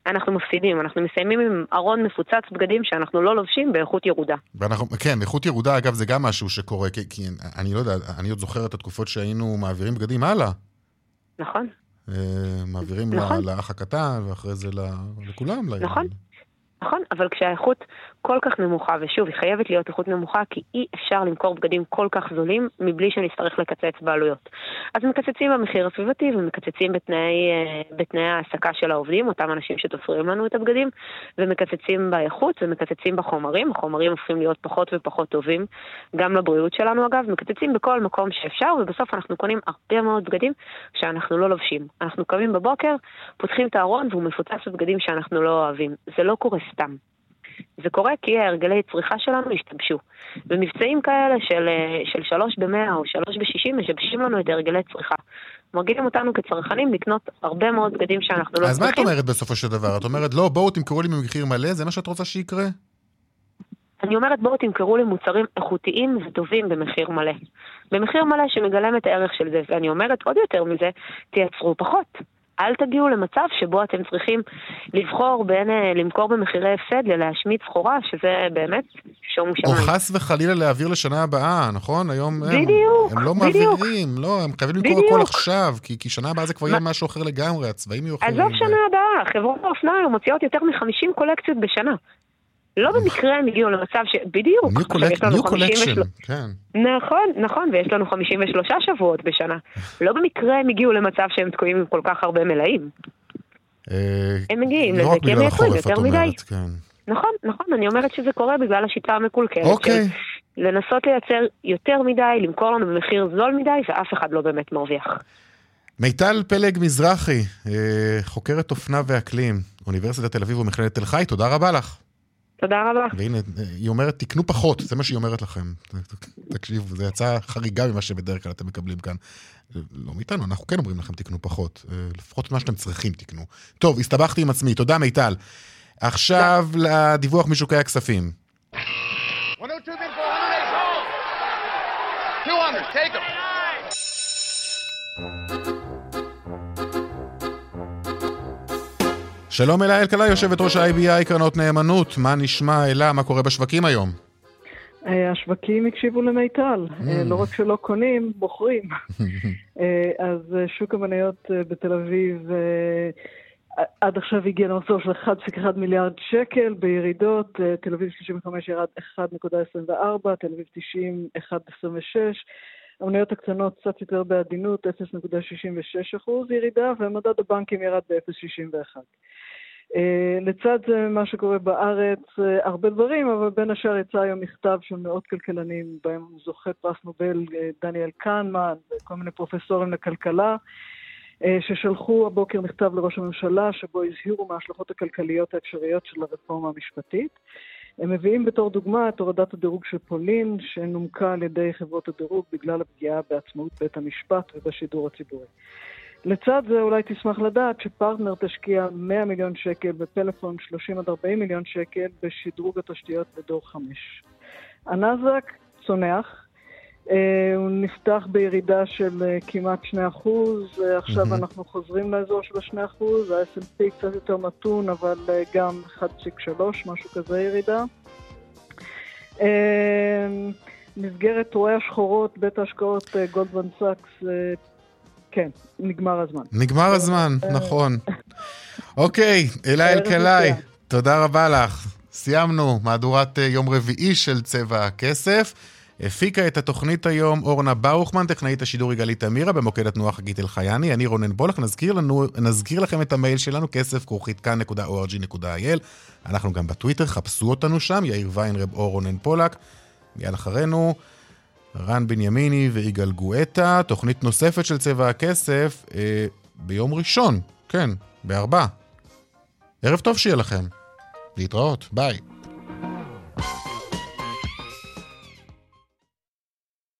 אנחנו מפסידים, אנחנו מסיימים עם ארון מפוצץ בגדים שאנחנו לא לובשים באיכות ירודה. ואנחנו, כן, איכות ירודה, אגב, זה גם משהו שקורה, כי, כי אני לא יודע, אני עוד זוכר את התקופות שהיינו מעבירים בגדים הלאה. נכון. מעבירים נכון. לאח הקטן, ואחרי זה לכולם. נכון. נכון, אבל כשהאיכות כל כך נמוכה, ושוב, היא חייבת להיות איכות נמוכה, כי אי אפשר למכור בגדים כל כך זולים מבלי שנצטרך לקצץ בעלויות. אז מקצצים במחיר הסביבתי ומקצצים בתנאי, אה, בתנאי ההעסקה של העובדים, אותם אנשים שתופרים לנו את הבגדים, ומקצצים באיכות ומקצצים בחומרים, החומרים הופכים להיות פחות ופחות טובים, גם לבריאות שלנו אגב, מקצצים בכל מקום שאפשר, ובסוף אנחנו קונים הרבה מאוד בגדים שאנחנו לא לובשים. אנחנו קמים בבוקר, פותחים את הארון והוא מפוצץ בבגדים שאנחנו לא אוהבים. זה לא קורה סתם. זה קורה כי ההרגלי צריכה שלנו השתבשו. ומבצעים כאלה של, אה, של שלוש במאה או שלוש בשישים משבשים לנו את הרגלי צריכה. מרגילים אותנו כצרכנים לקנות הרבה מאוד בגדים שאנחנו לא צריכים. אז מה את אומרת בסופו של דבר? את אומרת, לא, בואו תמכרו לי במחיר מלא, זה מה שאת רוצה שיקרה? אני אומרת, בואו תמכרו לי מוצרים איכותיים וטובים במחיר מלא. במחיר מלא שמגלם את הערך של זה, ואני אומרת עוד יותר מזה, תייצרו פחות. אל תגיעו למצב שבו אתם צריכים לבחור בין אה, למכור במחירי הפסד ללהשמיד סחורה, שזה באמת שומו שמיים. או חס וחלילה להעביר לשנה הבאה, נכון? היום הם, בדיוק, הם לא בדיוק. מעבירים, לא, הם חייבים למכור הכל עכשיו, כי, כי שנה הבאה זה כבר יהיה משהו אחר לגמרי, הצבעים יהיו אחרים. עזוב שנה הבאה, חברות האופנה מוציאות יותר מ-50 קולקציות בשנה. לא במקרה הם הגיעו למצב ש... בדיוק. new collection, כן. נכון, נכון, ויש לנו 53 שבועות בשנה. לא במקרה הם הגיעו למצב שהם תקועים עם כל כך הרבה מלאים. אה, הם מגיעים לזה כי הם מייצרים יותר מדי. כן. נכון, נכון, אני אומרת שזה קורה בגלל השיטה המקולקלת. אוקיי. לנסות לייצר יותר מדי, למכור לנו במחיר זול מדי, ואף אחד לא באמת מרוויח. מיטל פלג מזרחי, אה, חוקרת אופנה ואקלים, אוניברסיטת תל אביב ומכללת תל חי, תודה רבה לך. תודה רבה. והנה, היא אומרת, תקנו פחות, זה מה שהיא אומרת לכם. תקשיבו, זה יצא חריגה ממה שבדרך כלל אתם מקבלים כאן. לא מאיתנו, אנחנו כן אומרים לכם, תקנו פחות. אה, לפחות מה שאתם צריכים, תקנו. טוב, הסתבכתי עם עצמי, תודה מיטל. עכשיו לדיווח משוקי הכספים. 102 bid for 108 200, take them. שלום אלה אלקלעי, יושבת ראש ה-IBI קרנות נאמנות. מה נשמע, אלה, מה קורה בשווקים היום? אה, השווקים הקשיבו למיטל, אה, לא רק שלא קונים, בוחרים. אה, אז שוק המניות בתל אביב עד עכשיו הגיע למחזור של 1.1 מיליארד שקל בירידות, תל אביב 35 ירד 1.24, תל אביב 90 1.26. המניות הקטנות קצת יותר בעדינות, 0.66 אחוז ירידה, ומדד הבנקים ירד ב-0.61. Uh, לצד זה מה שקורה בארץ, uh, הרבה דברים, אבל בין השאר יצא היום מכתב של מאות כלכלנים, בהם זוכה פרס נובל דניאל קנמן וכל מיני פרופסורים לכלכלה, ששלחו הבוקר מכתב לראש הממשלה, שבו הזהירו מההשלכות הכלכליות האפשריות של הרפורמה המשפטית. הם מביאים בתור דוגמה את הורדת הדירוג של פולין, שנומקה על ידי חברות הדירוג בגלל הפגיעה בעצמאות בית המשפט ובשידור הציבורי. לצד זה אולי תשמח לדעת שפרטנר תשקיע 100 מיליון שקל בפלאפון 30 עד 40 מיליון שקל בשדרוג התשתיות בדור 5. הנאסד"ק צונח, אה, הוא נפתח בירידה של אה, כמעט 2 אחוז, אה, עכשיו מהמם. אנחנו חוזרים לאזור של ה-2 אחוז, ה-S&P קצת יותר מתון, אבל גם 1.3, משהו כזה ירידה. במסגרת רואי השחורות, בית ההשקעות גולדמן סאקס, כן, נגמר הזמן. נגמר הזמן, אה, נכון. אוקיי, אלה ערב אלקלעי. תודה רבה לך. סיימנו מהדורת אה, יום רביעי של צבע הכסף. הפיקה את התוכנית היום אורנה באוכמן, טכנאית השידור יגאלי תמירה, במוקד התנועה חגית אלחייני, אני רונן בולך, נזכיר, לנו, נזכיר לכם את המייל שלנו, כסף כרוכית כאן.org.il. אנחנו גם בטוויטר, חפשו אותנו שם, יאיר ויינרב או רונן פולק. מיד אחרינו, רן בנימיני ויגאל גואטה, תוכנית נוספת של צבע הכסף אה, ביום ראשון, כן, בארבע. ערב טוב שיהיה לכם. להתראות, ביי.